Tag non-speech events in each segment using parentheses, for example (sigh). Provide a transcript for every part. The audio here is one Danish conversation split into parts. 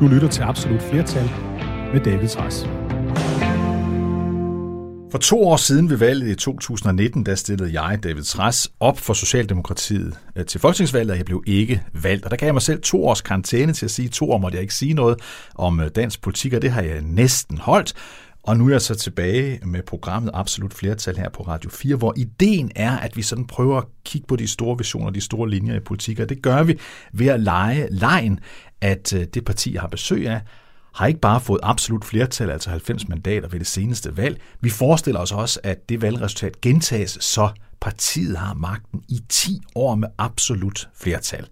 Du lytter til Absolut Flertal med David Træs. For to år siden ved valget i 2019, der stillede jeg, David Træs, op for Socialdemokratiet øh, til folketingsvalget, og jeg blev ikke valgt. Og der gav jeg mig selv to års karantæne til at sige, to år måtte jeg ikke sige noget om øh, dansk politik, og det har jeg næsten holdt. Og nu er jeg så tilbage med programmet Absolut Flertal her på Radio 4, hvor ideen er, at vi sådan prøver at kigge på de store visioner, de store linjer i politik, og det gør vi ved at lege lejen, at øh, det parti, jeg har besøg af, har ikke bare fået absolut flertal, altså 90 mandater ved det seneste valg. Vi forestiller os også, at det valgresultat gentages, så partiet har magten i 10 år med absolut flertal.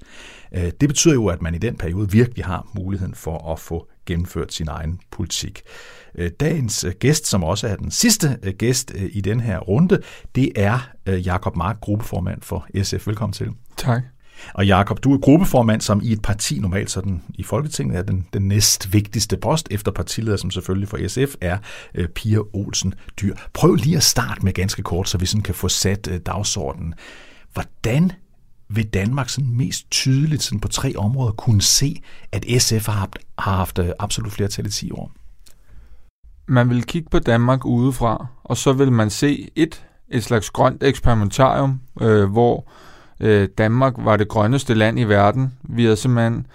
Øh, det betyder jo, at man i den periode virkelig har muligheden for at få gennemført sin egen politik. Øh, dagens øh, gæst, som også er den sidste gæst i den her runde, det er Jakob Mark, gruppeformand for SF. Velkommen til. Tak. Og Jakob, du er gruppeformand, som i et parti normalt sådan i Folketinget er den, den næst vigtigste post efter partileder, som selvfølgelig for SF er øh, Pia Olsen Dyr. Prøv lige at starte med ganske kort, så vi sådan kan få sat øh, dagsordenen. Hvordan vil Danmark sådan mest tydeligt sådan på tre områder kunne se, at SF har haft, har haft øh, absolut flertal i 10 år? Man vil kigge på Danmark udefra, og så vil man se et, et slags grønt eksperimentarium, øh, hvor Øh, Danmark var det grønneste land i verden. Vi havde simpelthen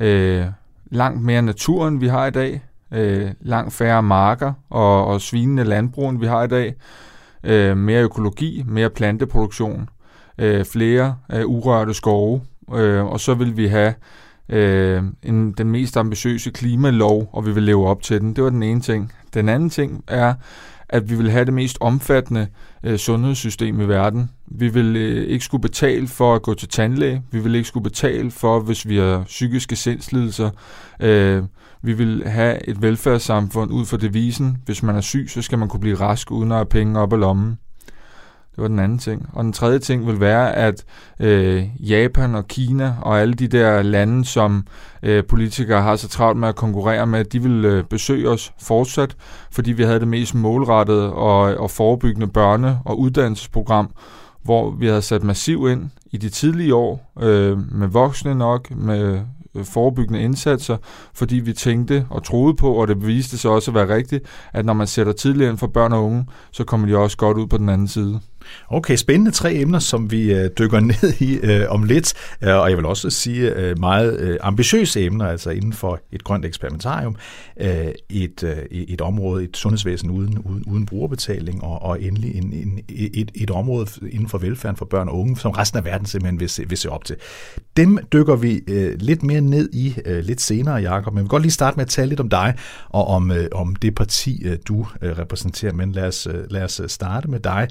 øh, langt mere natur, end vi har i dag. Øh, langt færre marker og, og svinende landbrug, end vi har i dag. Øh, mere økologi, mere planteproduktion, øh, flere øh, urørte skove. Øh, og så vil vi have øh, en, den mest ambitiøse klimalov, og vi vil leve op til den. Det var den ene ting. Den anden ting er, at vi vil have det mest omfattende øh, sundhedssystem i verden. Vi vil øh, ikke skulle betale for at gå til tandlæge. Vi vil ikke skulle betale for, hvis vi har psykiske sindslidelser. Øh, vi vil have et velfærdssamfund ud for devisen. Hvis man er syg, så skal man kunne blive rask uden at have penge op i lommen. Det var den anden ting. Og den tredje ting vil være, at øh, Japan og Kina og alle de der lande, som øh, politikere har så travlt med at konkurrere med, de vil øh, besøge os fortsat, fordi vi havde det mest målrettede og, og forebyggende børne- og uddannelsesprogram, hvor vi havde sat massiv ind i de tidlige år, øh, med voksne nok, med øh, forebyggende indsatser, fordi vi tænkte og troede på, og det viste sig også at være rigtigt, at når man sætter tidligere ind for børn og unge, så kommer de også godt ud på den anden side. Okay, spændende tre emner, som vi øh, dykker ned i øh, om lidt, øh, og jeg vil også sige øh, meget øh, ambitiøse emner, altså inden for et grønt eksperimentarium, øh, et, øh, et område, et sundhedsvæsen uden, uden, uden brugerbetaling, og, og endelig en, en, et, et område inden for velfærden for børn og unge, som resten af verden simpelthen vil se, vil se op til. Dem dykker vi øh, lidt mere ned i øh, lidt senere, Jacob, men vi vil godt lige starte med at tale lidt om dig, og om, øh, om det parti, øh, du øh, repræsenterer, men lad os, øh, lad os øh, starte med dig.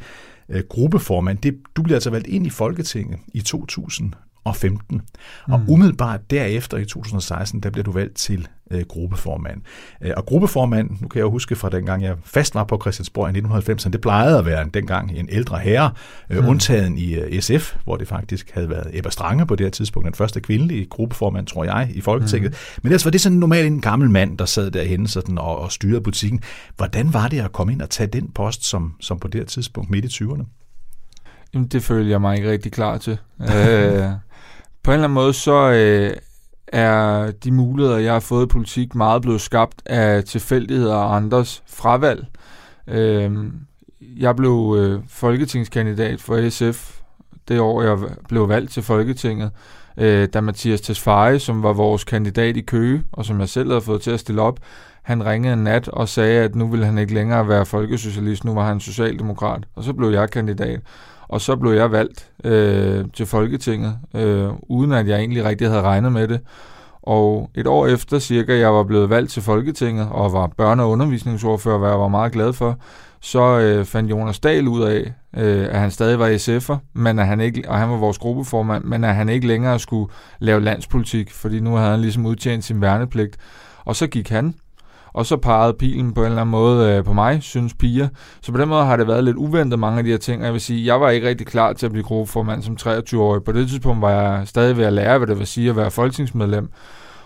Øh, gruppeformand. Det, du bliver altså valgt ind i Folketinget i 2000. 2015, mm. og umiddelbart derefter i 2016, der bliver du valgt til øh, gruppeformand. Øh, og gruppeformand, nu kan jeg jo huske fra dengang jeg fast var på Christiansborg i 1990'erne, det plejede at være dengang en ældre herre, øh, mm. undtagen i øh, SF, hvor det faktisk havde været Ebba Strange på det her tidspunkt, den første kvindelige gruppeformand, tror jeg, i Folketinget. Mm. Men ellers var det sådan normalt en gammel mand, der sad derhenne sådan, og, og styrede butikken. Hvordan var det at komme ind og tage den post, som, som på det her tidspunkt midt i 20'erne? Jamen, det føler jeg mig ikke rigtig klar til. (laughs) øh, på en eller anden måde, så øh, er de muligheder, jeg har fået i politik, meget blevet skabt af tilfældigheder og andres fravalg. Øh, jeg blev øh, folketingskandidat for SF det år, jeg blev valgt til Folketinget, øh, da Mathias Tesfaye, som var vores kandidat i Køge, og som jeg selv havde fået til at stille op, han ringede en nat og sagde, at nu ville han ikke længere være folkesocialist, nu var han socialdemokrat. Og så blev jeg kandidat. Og så blev jeg valgt øh, til Folketinget, øh, uden at jeg egentlig rigtig havde regnet med det. Og et år efter cirka, jeg var blevet valgt til Folketinget, og var børne- og undervisningsordfører, hvad jeg var meget glad for, så øh, fandt Jonas Dahl ud af, øh, at han stadig var SF'er, men at han ikke, og han var vores gruppeformand, men at han ikke længere skulle lave landspolitik, fordi nu havde han ligesom udtjent sin værnepligt. Og så gik han, og så pegede pilen på en eller anden måde øh, på mig, synes piger. Så på den måde har det været lidt uventet mange af de her ting, og jeg vil sige, jeg var ikke rigtig klar til at blive gruppeformand som 23-årig. På det tidspunkt var jeg stadig ved at lære, hvad det vil sige at være folketingsmedlem.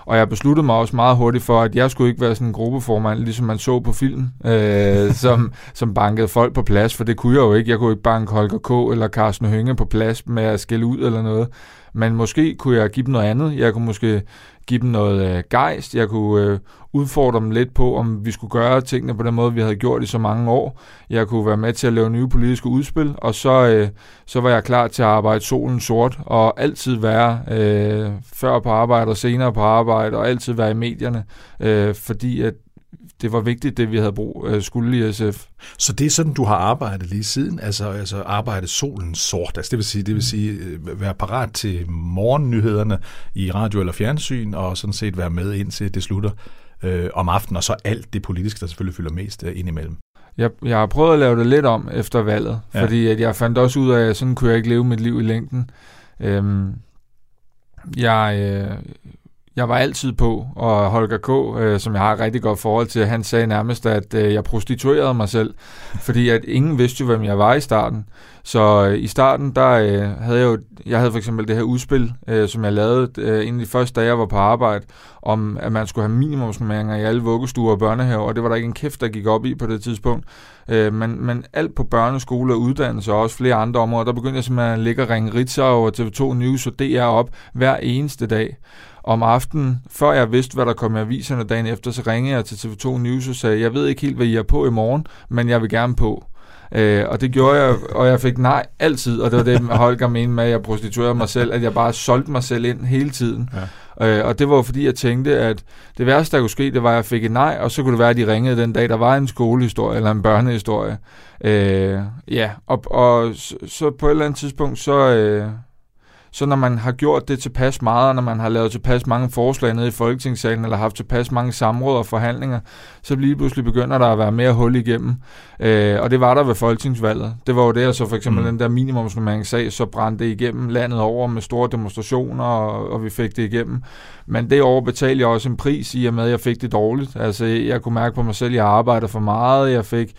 Og jeg besluttede mig også meget hurtigt for, at jeg skulle ikke være sådan en gruppeformand, ligesom man så på film, øh, (laughs) som, som bankede folk på plads, for det kunne jeg jo ikke. Jeg kunne ikke banke Holger K. eller Carsten Hønge på plads med at skælde ud eller noget. Men måske kunne jeg give dem noget andet. Jeg kunne måske give dem noget øh, gejst. Jeg kunne øh, udfordre dem lidt på, om vi skulle gøre tingene på den måde, vi havde gjort i så mange år. Jeg kunne være med til at lave nye politiske udspil, og så, øh, så var jeg klar til at arbejde solen sort, og altid være øh, før på arbejde og senere på arbejde, og altid være i medierne, øh, fordi at det var vigtigt, det vi havde brug øh, skulle i SF. Så det er sådan, du har arbejdet lige siden, altså, altså arbejdet solen sort, altså det vil sige, det vil sige øh, være parat til morgennyhederne i radio eller fjernsyn, og sådan set være med indtil det slutter øh, om aftenen, og så alt det politiske, der selvfølgelig fylder mest øh, indimellem. Jeg, jeg har prøvet at lave det lidt om efter valget, ja. fordi at jeg fandt også ud af, at sådan kunne jeg ikke leve mit liv i længden. Øhm, jeg, øh, jeg var altid på, og Holger K., øh, som jeg har et rigtig godt forhold til, han sagde nærmest, at øh, jeg prostituerede mig selv, fordi at ingen vidste jo, hvem jeg var i starten. Så øh, i starten, der øh, havde jeg jo, jeg havde for eksempel det her udspil, øh, som jeg lavede øh, inden de første dage, jeg var på arbejde, om at man skulle have minimumsnummeringer i alle vuggestuer og børnehaver, og det var der ikke en kæft, der gik op i på det tidspunkt. Øh, men, men alt på børneskole og uddannelse og også flere andre områder, der begyndte jeg simpelthen at ligge og ringe Ritzau og TV2 News og DR op hver eneste dag om aftenen, før jeg vidste, hvad der kom i aviserne dagen efter, så ringede jeg til TV2 News og sagde, jeg ved ikke helt, hvad I er på i morgen, men jeg vil gerne på. Øh, og det gjorde jeg, og jeg fik nej altid, og det var det, (laughs) Holger mente med, at jeg prostituerede mig selv, at jeg bare solgte mig selv ind hele tiden. Ja. Øh, og det var fordi, jeg tænkte, at det værste, der kunne ske, det var, at jeg fik et nej, og så kunne det være, at de ringede den dag, der var en skolehistorie eller en børnehistorie. Øh, ja, og, og så, så på et eller andet tidspunkt, så... Øh, så når man har gjort det tilpas meget, og når man har lavet tilpas mange forslag nede i Folketingssalen, eller haft tilpas mange samråd og forhandlinger, så lige pludselig begynder der at være mere hul igennem. Øh, og det var der ved Folketingsvalget. Det var jo der, så for eksempel mm. den der minimumsnormeringssag, så brændte det igennem landet over med store demonstrationer, og, og vi fik det igennem. Men det år betalte jeg også en pris i og med, at jeg fik det dårligt. Altså, jeg kunne mærke på mig selv, at jeg arbejder for meget. Jeg fik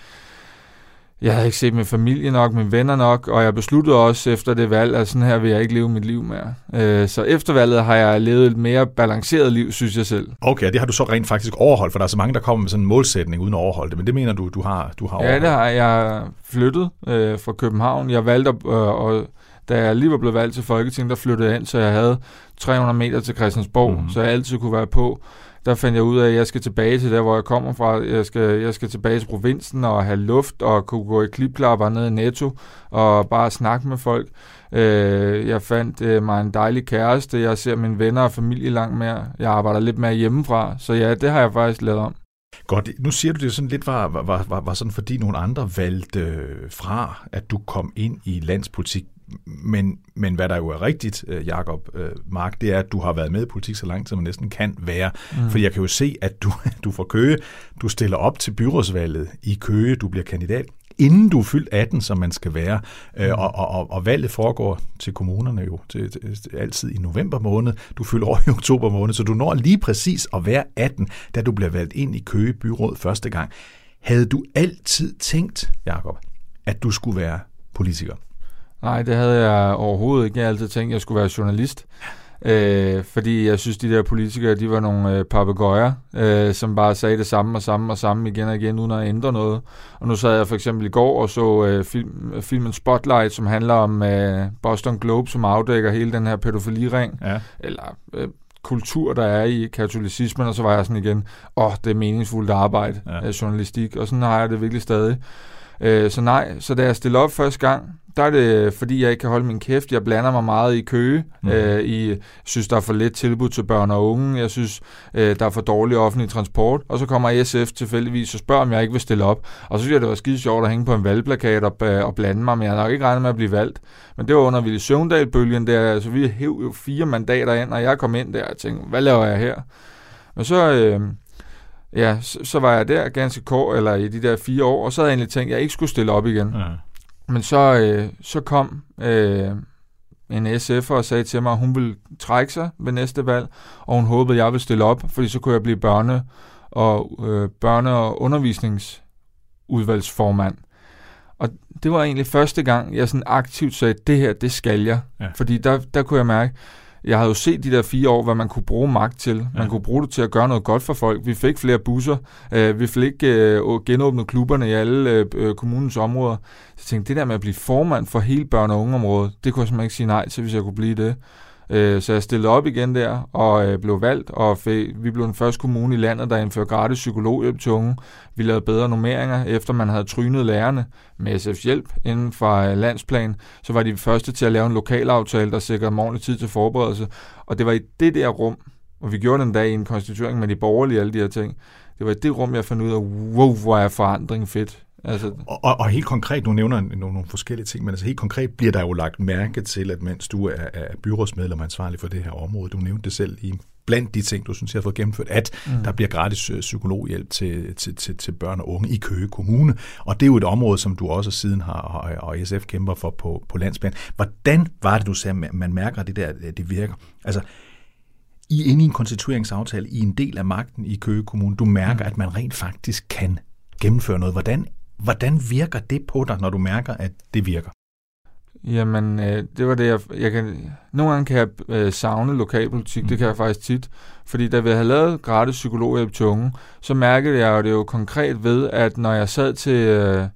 jeg havde ikke set min familie nok, mine venner nok, og jeg besluttede også efter det valg, at sådan her vil jeg ikke leve mit liv mere. Øh, så efter valget har jeg levet et mere balanceret liv, synes jeg selv. Okay, det har du så rent faktisk overholdt, for der er så mange, der kommer med sådan en målsætning uden at overholde det, men det mener du, du har, du har overholdt? Ja, det har jeg flyttet øh, fra København. Jeg valgte, at, øh, og da jeg lige var blevet valgt til Folketinget, der flyttede jeg ind, så jeg havde 300 meter til Christiansborg, mm. så jeg altid kunne være på der fandt jeg ud af, at jeg skal tilbage til der, hvor jeg kommer fra. Jeg skal, jeg skal tilbage til provinsen og have luft og kunne gå i klipklapper ned i Netto og bare snakke med folk. Øh, jeg fandt øh, mig en dejlig kæreste. Jeg ser mine venner og familie langt mere. Jeg arbejder lidt mere hjemmefra. Så ja, det har jeg faktisk lavet om. Godt. Nu siger du det sådan lidt var, var, var, var sådan, fordi nogle andre valgte øh, fra, at du kom ind i landspolitik. Men, men hvad der jo er rigtigt, øh, Jakob øh, Mark, det er, at du har været med i politik så lang tid, man næsten kan være. Mm. For jeg kan jo se, at du, (laughs) du får Køge, du stiller op til byrådsvalget i Køge, du bliver kandidat, inden du er fyldt 18, som man skal være. Mm. Og, og, og, og valget foregår til kommunerne jo til, til, til, altid i november måned. Du fylder over i oktober måned, så du når lige præcis at være 18, da du bliver valgt ind i Køge byråd første gang. Havde du altid tænkt, Jakob, at du skulle være politiker? Nej, det havde jeg overhovedet ikke. Jeg altid tænkt, at jeg skulle være journalist. Øh, fordi jeg synes, de der politikere, de var nogle øh, papegøjer, øh, som bare sagde det samme og samme og samme igen og igen, uden at ændre noget. Og nu sad jeg for eksempel i går og så øh, film, filmen Spotlight, som handler om øh, Boston Globe, som afdækker hele den her pædofiliring. Ja. Eller øh, kultur, der er i katolicismen, og så var jeg sådan igen, åh, oh, det er meningsfuldt arbejde, ja. journalistik, og sådan har jeg det virkelig stadig. Øh, så nej, så da jeg stillede op første gang, der er det, fordi jeg ikke kan holde min kæft. Jeg blander mig meget i køge. Mm. Øh, I synes, der er for lidt tilbud til børn og unge. Jeg synes, øh, der er for dårlig offentlig transport. Og så kommer SF tilfældigvis og spørger, om jeg ikke vil stille op. Og så synes jeg, det var skide sjovt at hænge på en valgplakat og, øh, og blande mig, men jeg har nok ikke regnet med at blive valgt. Men det var under Ville Søvndal-bølgen der. Altså, vi hæv jo fire mandater ind, og jeg kom ind der og tænkte, hvad laver jeg her? Men så... Øh, Ja, så, så var jeg der ganske kort, eller i de der fire år, og så havde jeg egentlig tænkt, at jeg ikke skulle stille op igen. Ja. Men så, øh, så kom øh, en SF'er og sagde til mig, at hun ville trække sig ved næste valg, og hun håbede, at jeg ville stille op, fordi så kunne jeg blive børne- og, øh, børne- og undervisningsudvalgsformand. Og det var egentlig første gang, jeg sådan aktivt sagde, det her, det skal jeg. Ja. Fordi der, der kunne jeg mærke, jeg havde jo set de der fire år, hvad man kunne bruge magt til. Man ja. kunne bruge det til at gøre noget godt for folk. Vi fik flere busser. Øh, vi fik øh, genåbnet klubberne i alle øh, øh, kommunens områder. Så jeg tænkte, det der med at blive formand for hele børne- og ungeområdet, det kunne jeg simpelthen ikke sige nej til, hvis jeg kunne blive det. Øh, så jeg stillede op igen der og øh, blev valgt, og fik, vi blev den første kommune i landet, der indførte gratis psykologhjælp til unge. Vi lavede bedre nummeringer, efter man havde trynet lærerne med SF's hjælp inden for øh, landsplan. Så var de første til at lave en lokalaftale, der sikrede morgenlig tid til forberedelse. Og det var i det der rum, og vi gjorde den dag i en konstituering med de borgerlige og alle de her ting. Det var i det rum, jeg fandt ud af, wow, hvor er forandring fedt. Altså... Og, og, og helt konkret, du nævner nogle, nogle forskellige ting, men altså helt konkret bliver der jo lagt mærke til, at mens du er, er byrådsmedlem ansvarlig for det her område, du nævnte det selv i blandt de ting, du synes, jeg har fået gennemført, at mm. der bliver gratis øh, psykologhjælp til, til, til, til børn og unge i Køge Kommune. Og det er jo et område, som du også siden har, og SF kæmper for på, på landsplan. Hvordan var det, du sagde, man mærker, det der det virker? Altså, I er inde i en konstitueringsaftale i en del af magten i Køge Kommune. Du mærker, mm. at man rent faktisk kan gennemføre noget. Hvordan Hvordan virker det på dig, når du mærker, at det virker? Jamen, øh, det var det, jeg, jeg kan... Nogle gange kan jeg øh, savne lokalpolitik, mm. det kan jeg faktisk tit. Fordi da vi havde lavet gratis psykologhjælp til unge, så mærkede jeg jo det jo konkret ved, at når jeg sad til, øh,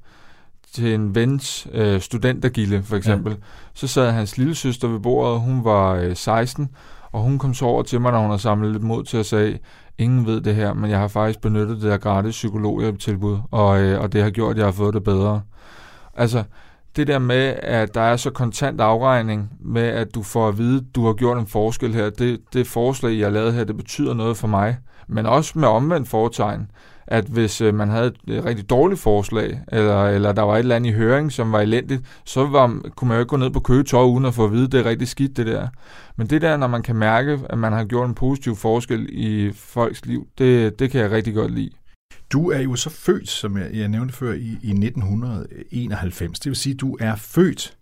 til en vens øh, studentergilde, for eksempel, ja. så sad hans lille søster ved bordet, hun var øh, 16, og hun kom så over til mig, når hun havde samlet lidt mod til at sige, ingen ved det her, men jeg har faktisk benyttet det der gratis psykologhjælp-tilbud, og, øh, og det har gjort, at jeg har fået det bedre. Altså, det der med, at der er så kontant afregning med, at du får at vide, at du har gjort en forskel her, det, det forslag, jeg lavede her, det betyder noget for mig. Men også med omvendt foretegn at hvis øh, man havde et rigtig dårligt forslag, eller, eller der var et eller andet i høring, som var elendigt, så var, kunne man jo ikke gå ned på køgetøj uden at få at vide, at det er rigtig skidt det der. Men det der, når man kan mærke, at man har gjort en positiv forskel i folks liv, det, det kan jeg rigtig godt lide. Du er jo så født, som jeg, jeg nævnte før, i, i 1991. Det vil sige, at du er født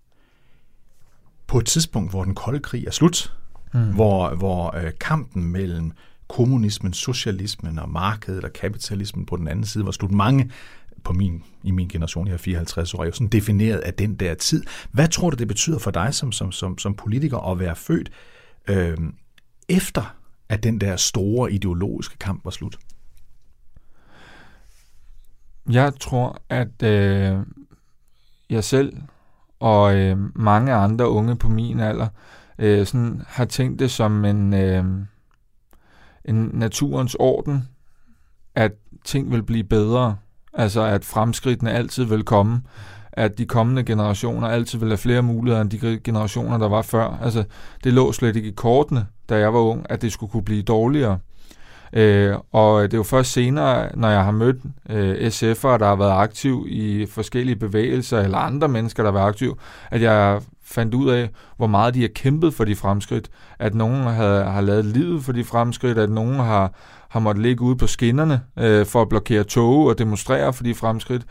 på et tidspunkt, hvor den kolde krig er slut, mm. hvor, hvor øh, kampen mellem kommunismen, socialismen og markedet og kapitalismen på den anden side var slut. Mange på min, i min generation, jeg er 54 år, er jo sådan defineret af den der tid. Hvad tror du, det betyder for dig som, som, som, som politiker at være født øh, efter, at den der store ideologiske kamp var slut? Jeg tror, at øh, jeg selv og øh, mange andre unge på min alder øh, sådan har tænkt det som en... Øh, en naturens orden, at ting vil blive bedre, altså at fremskridtene altid vil komme, at de kommende generationer altid vil have flere muligheder end de generationer, der var før. Altså, det lå slet ikke i kortene, da jeg var ung, at det skulle kunne blive dårligere. Øh, og det er jo først senere, når jeg har mødt øh, SF'ere, der har været aktiv i forskellige bevægelser, eller andre mennesker, der har været aktiv, at jeg fandt ud af, hvor meget de har kæmpet for de fremskridt. At nogen har, har lavet livet for de fremskridt, at nogen har, har måttet ligge ude på skinnerne øh, for at blokere tog og demonstrere for de fremskridt.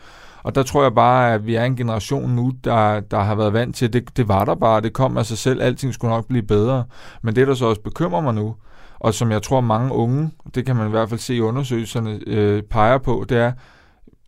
Og der tror jeg bare, at vi er en generation nu, der, der har været vant til, at det, det var der bare, det kom af sig selv, alting skulle nok blive bedre. Men det, der så også bekymrer mig nu, og som jeg tror mange unge, det kan man i hvert fald se i undersøgelserne, øh, peger på, det er,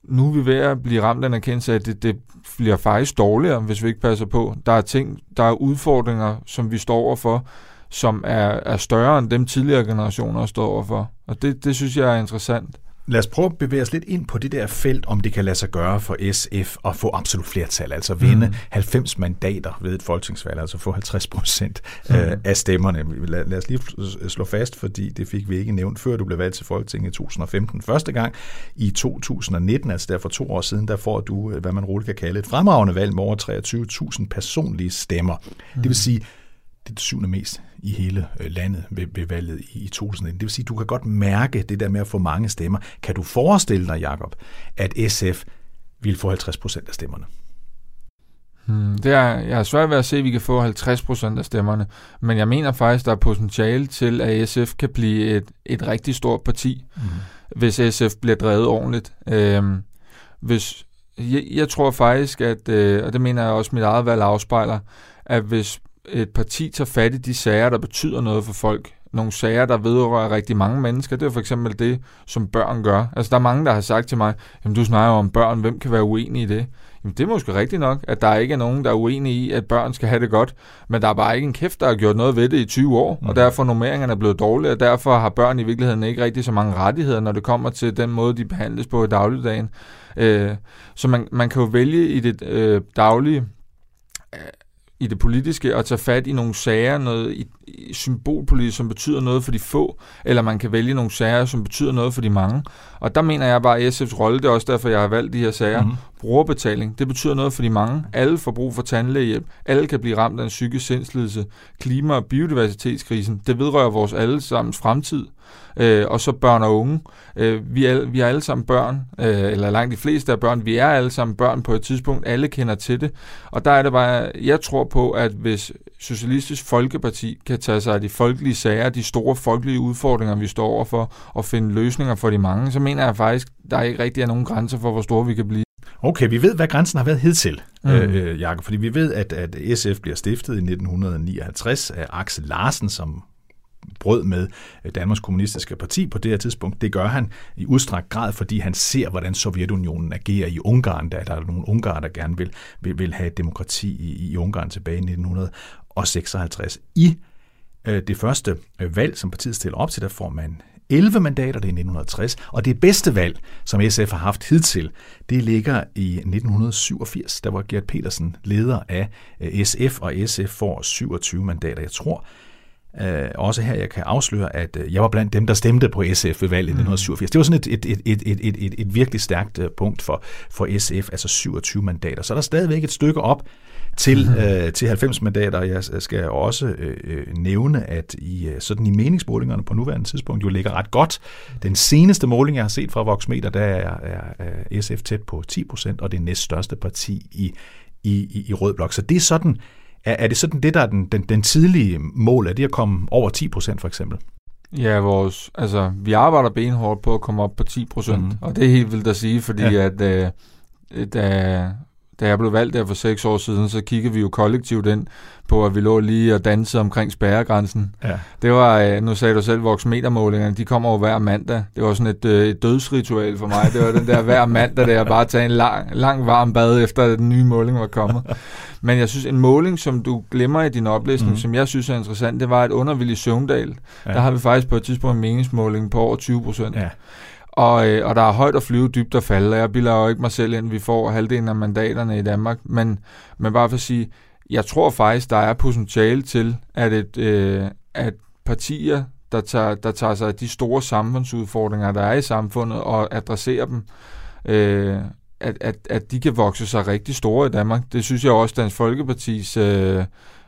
nu er vi ved at blive ramt af en erkendelse af, at det, det bliver faktisk dårligere, hvis vi ikke passer på. Der er ting, der er udfordringer, som vi står overfor, som er, er større end dem tidligere generationer står overfor. Og det, det synes jeg er interessant. Lad os prøve at bevæge os lidt ind på det der felt, om det kan lade sig gøre for SF at få absolut flertal, altså vinde mm. 90 mandater ved et folketingsvalg, altså få 50 procent mm. af stemmerne. Lad, lad os lige slå fast, fordi det fik vi ikke nævnt, før du blev valgt til Folketinget i 2015 første gang. I 2019, altså der for to år siden, der får du, hvad man roligt kan kalde et fremragende valg med over 23.000 personlige stemmer. Mm. Det vil mm. sige, det syvende mest i hele øh, landet ved, ved valget i, i 2019. Det vil sige, at du kan godt mærke det der med at få mange stemmer. Kan du forestille dig, Jakob, at SF vil få 50 procent af stemmerne? Hmm, det er, jeg er svært ved at se, at vi kan få 50 procent af stemmerne, men jeg mener faktisk, der er potentiale til, at SF kan blive et, et rigtig stort parti, mm. hvis SF bliver drevet ordentligt. Øhm, hvis, jeg, jeg tror faktisk, at, øh, og det mener jeg også, mit eget valg afspejler, at hvis et parti tager fat i de sager, der betyder noget for folk. Nogle sager, der vedrører rigtig mange mennesker. Det er for eksempel det, som børn gør. Altså, der er mange, der har sagt til mig, jamen du snakker om børn, hvem kan være uenig i det? Jamen, det er måske rigtigt nok, at der ikke er nogen, der er uenige i, at børn skal have det godt, men der er bare ikke en kæft, der har gjort noget ved det i 20 år, mm. og derfor er nummeringerne blevet dårlige, og derfor har børn i virkeligheden ikke rigtig så mange rettigheder, når det kommer til den måde, de behandles på i dagligdagen. Øh, så man, man kan jo vælge i det øh, daglige i det politiske og tage fat i nogle sager, noget i, i symbolpolitik, som betyder noget for de få, eller man kan vælge nogle sager, som betyder noget for de mange. Og der mener jeg bare, at SF's rolle, det er også derfor, jeg har valgt de her sager. Mm-hmm. Brugerbetaling, det betyder noget for de mange. Alle får brug for tandlægehjælp. Alle kan blive ramt af en psykisk sindslidelse. Klima- og biodiversitetskrisen, det vedrører vores allesammens fremtid. Øh, og så børn og unge. Øh, vi, er, vi er alle sammen børn, øh, eller langt de fleste af børn. Vi er alle sammen børn på et tidspunkt. Alle kender til det. Og der er det bare, jeg tror på, at hvis Socialistisk Folkeparti kan tage sig af de folkelige sager, de store folkelige udfordringer, vi står overfor, og finde løsninger for de mange, så mener jeg faktisk, der ikke rigtig er nogen grænser for, hvor store vi kan blive. Okay, vi ved, hvad grænsen har været hidtil, mm. øh, Jacob, fordi vi ved, at, at SF bliver stiftet i 1959 af Axel Larsen, som brød med øh, Danmarks Kommunistiske Parti på det her tidspunkt. Det gør han i udstrakt grad, fordi han ser, hvordan Sovjetunionen agerer i Ungarn. da der er nogle ungarer, der gerne vil, vil, vil have demokrati i, i Ungarn tilbage i 1956. I øh, det første øh, valg, som partiet stiller op til, der får man 11 mandater, det er 1960, og det bedste valg, som SF har haft hidtil, det ligger i 1987, der var Gert Petersen leder af øh, SF, og SF får 27 mandater. Jeg tror, Uh, også her, jeg kan afsløre, at uh, jeg var blandt dem, der stemte på SF ved valget i 1987. Det var sådan et, et, et, et, et, et, et virkelig stærkt uh, punkt for, for SF, altså 27 mandater. Så er der stadigvæk et stykke op til, uh, til 90 mandater. Jeg skal også uh, nævne, at i sådan i meningsmålingerne på nuværende tidspunkt jo ligger ret godt. Den seneste måling, jeg har set fra Voxmeter, der er, er, er SF tæt på 10 procent, og det næststørste parti i, i, i, i Rød Blok. Så det er sådan er, er det sådan det, der er den, den, den tidlige mål? Er det at komme over 10 procent for eksempel? Ja, vores, altså, vi arbejder benhårdt på at komme op på 10 procent, mm. og det er helt vildt at sige, fordi ja. at øh, da, da jeg blev valgt der for seks år siden, så kiggede vi jo kollektivt ind på, at vi lå lige og dansede omkring spærregrænsen. Ja. Det var, øh, nu sagde du selv, voksmetermålingerne, de kommer over hver mandag. Det var sådan et, øh, et dødsritual for mig. Det var den der hver mandag, der jeg bare tage en lang, lang varm bad, efter at den nye måling var kommet. (laughs) Men jeg synes, en måling, som du glemmer i din oplæsning, mm. som jeg synes er interessant, det var, at under Willy Søvndal, ja. der har vi faktisk på et tidspunkt en meningsmåling på over 20 procent. Ja. Og, øh, og der er højt at flyve, dybt at falde, og jeg bilder jo ikke mig selv ind, vi får halvdelen af mandaterne i Danmark, men, men bare for at sige, jeg tror faktisk, der er potentiale til, at, et, øh, at partier, der tager, der tager sig af de store samfundsudfordringer, der er i samfundet, og adresserer dem, øh, at, at, at de kan vokse sig rigtig store i Danmark. Det synes jeg også, Dansk Folkepartis øh,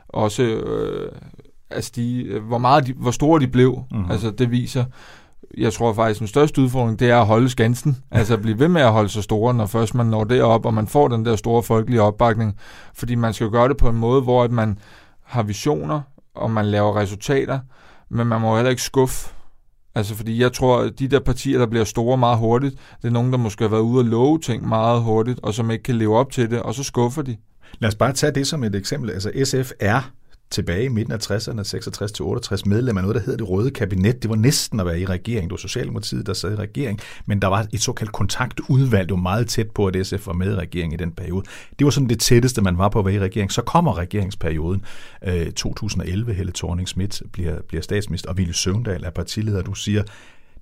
også, øh, altså de, hvor, meget de, hvor store de blev, mm-hmm. altså det viser jeg tror faktisk, den største udfordring, det er at holde skansen. Altså at blive ved med at holde sig store, når først man når derop, og man får den der store folkelige opbakning. Fordi man skal gøre det på en måde, hvor at man har visioner, og man laver resultater, men man må heller ikke skuffe. Altså fordi jeg tror, at de der partier, der bliver store meget hurtigt, det er nogen, der måske har været ude og love ting meget hurtigt, og som ikke kan leve op til det, og så skuffer de. Lad os bare tage det som et eksempel. Altså SF er tilbage i midten af 60'erne, 66 til 68, medlem af noget, der hedder det røde kabinet. Det var næsten at være i regering. Det var Socialdemokratiet, der sad i regering, men der var et såkaldt kontaktudvalg, det var meget tæt på, at SF var med i regering i den periode. Det var sådan det tætteste, man var på at være i regering. Så kommer regeringsperioden øh, 2011. Helle thorning Schmidt bliver, bliver statsminister, og Ville Søvndal er partileder. Du siger,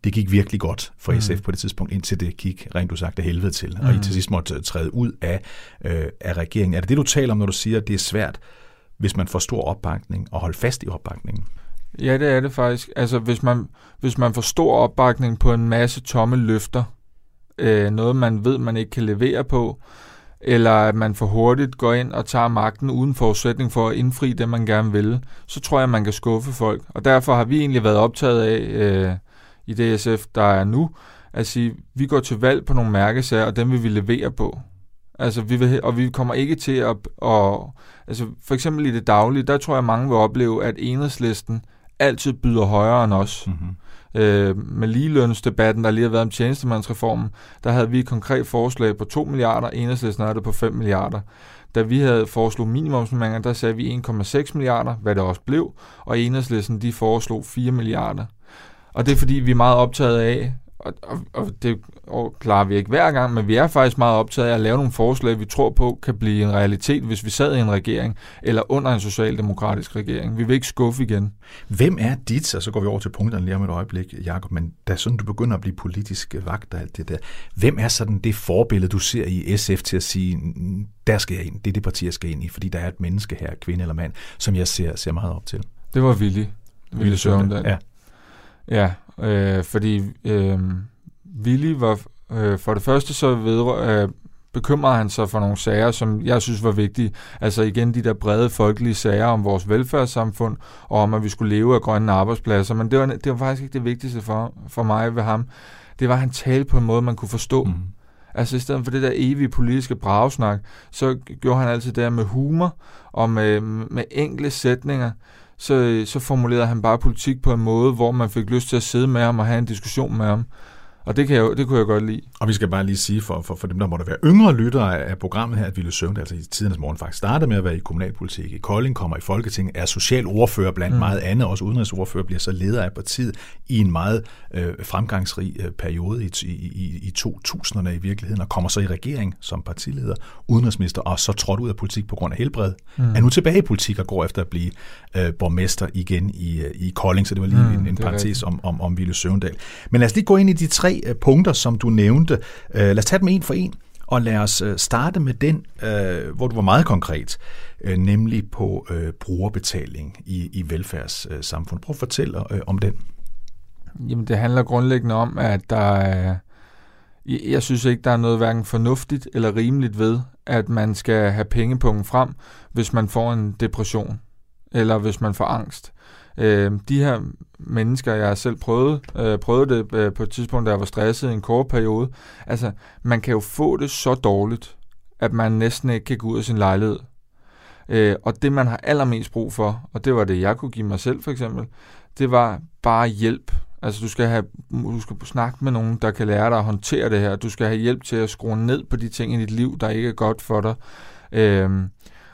det gik virkelig godt for SF mm. på det tidspunkt, indtil det gik rent du sagt af helvede til, og I mm. til sidst måtte træde ud af, øh, af regeringen. Er det det, du taler om, når du siger, at det er svært hvis man får stor opbakning, og holde fast i opbakningen. Ja, det er det faktisk. Altså, hvis man, hvis man får stor opbakning på en masse tomme løfter, øh, noget man ved, man ikke kan levere på, eller at man for hurtigt går ind og tager magten uden forudsætning for at indfri det, man gerne vil, så tror jeg, man kan skuffe folk. Og derfor har vi egentlig været optaget af øh, i DSF, der er nu, at sige, vi går til valg på nogle mærkesager, og dem vil vi levere på. Altså, vi vil, og vi kommer ikke til at, at... Altså, for eksempel i det daglige, der tror jeg, mange vil opleve, at enhedslisten altid byder højere end os. Mm-hmm. Øh, med ligelønsdebatten, der lige har været om tjenestemandsreformen, der havde vi et konkret forslag på 2 milliarder, enhedslisten havde det på 5 milliarder. Da vi havde foreslået minimumsnormeringer, der sagde vi 1,6 milliarder, hvad det også blev, og enhedslisten de foreslog 4 milliarder. Og det er fordi, vi er meget optaget af og, og, og det og klarer vi ikke hver gang, men vi er faktisk meget optaget af at lave nogle forslag, vi tror på kan blive en realitet, hvis vi sad i en regering, eller under en socialdemokratisk regering. Vi vil ikke skuffe igen. Hvem er dit, og så går vi over til punkterne lige om et øjeblik, Jacob, men da sådan du begynder at blive politisk vagt og alt det der, hvem er sådan det forbillede, du ser i SF til at sige, der skal jeg ind, det er det parti, jeg skal ind i, fordi der er et menneske her, kvinde eller mand, som jeg ser, ser meget op til? Det var Willy. Willy Søvndal. Ja. Ja, øh, fordi øh, Willy var øh, for det første så vedrør, øh, bekymrede han sig for nogle sager, som jeg synes var vigtige. Altså igen de der brede folkelige sager om vores velfærdssamfund, og om at vi skulle leve af grønne arbejdspladser. Men det var, det var faktisk ikke det vigtigste for, for mig ved ham. Det var, at han talte på en måde, man kunne forstå. Mm. Altså i stedet for det der evige politiske bragsnak, så gjorde han altid det med humor og med, med enkle sætninger så, så formulerede han bare politik på en måde, hvor man fik lyst til at sidde med ham og have en diskussion med ham. Og det, kan jeg, det kunne jeg godt lide. Og vi skal bare lige sige for, for, for dem, der måtte være yngre lyttere af programmet her, at Ville Søvn, altså i tidernes morgen faktisk startede med at være i kommunalpolitik i Kolding, kommer i Folketinget, er social ordfører blandt mm. meget andet, også udenrigsordfører, bliver så leder af partiet i en meget øh, fremgangsrig øh, periode i, i, i 2000'erne i virkeligheden, og kommer så i regering som partileder, udenrigsminister, og så trådt ud af politik på grund af helbred. Mm. Er nu tilbage i politik og går efter at blive øh, borgmester igen i, øh, i Kolding, så det var lige mm, en, en parentes om, om, om Ville Søvndal. Men lad os lige gå ind i de tre tre øh, punkter, som du nævnte. Øh, lad os tage dem en for en, og lad os øh, starte med den, øh, hvor du var meget konkret, øh, nemlig på brugerbetaling i, i velfærdssamfundet. Prøv at fortælle om den. Jamen, det handler grundlæggende om, at der er... Jeg synes ikke, der er noget hverken fornuftigt eller rimeligt ved, at man skal have pengepungen frem, hvis man får en depression, eller hvis man får angst. Øh, de her mennesker, jeg har selv prøvet, øh, prøvet det øh, på et tidspunkt, da jeg var stresset i en kort periode, altså, man kan jo få det så dårligt, at man næsten ikke kan gå ud af sin lejlighed. Øh, og det, man har allermest brug for, og det var det, jeg kunne give mig selv for eksempel, det var bare hjælp. Altså du skal, have, du skal snakke med nogen, der kan lære dig at håndtere det her. Du skal have hjælp til at skrue ned på de ting i dit liv, der ikke er godt for dig. Øh,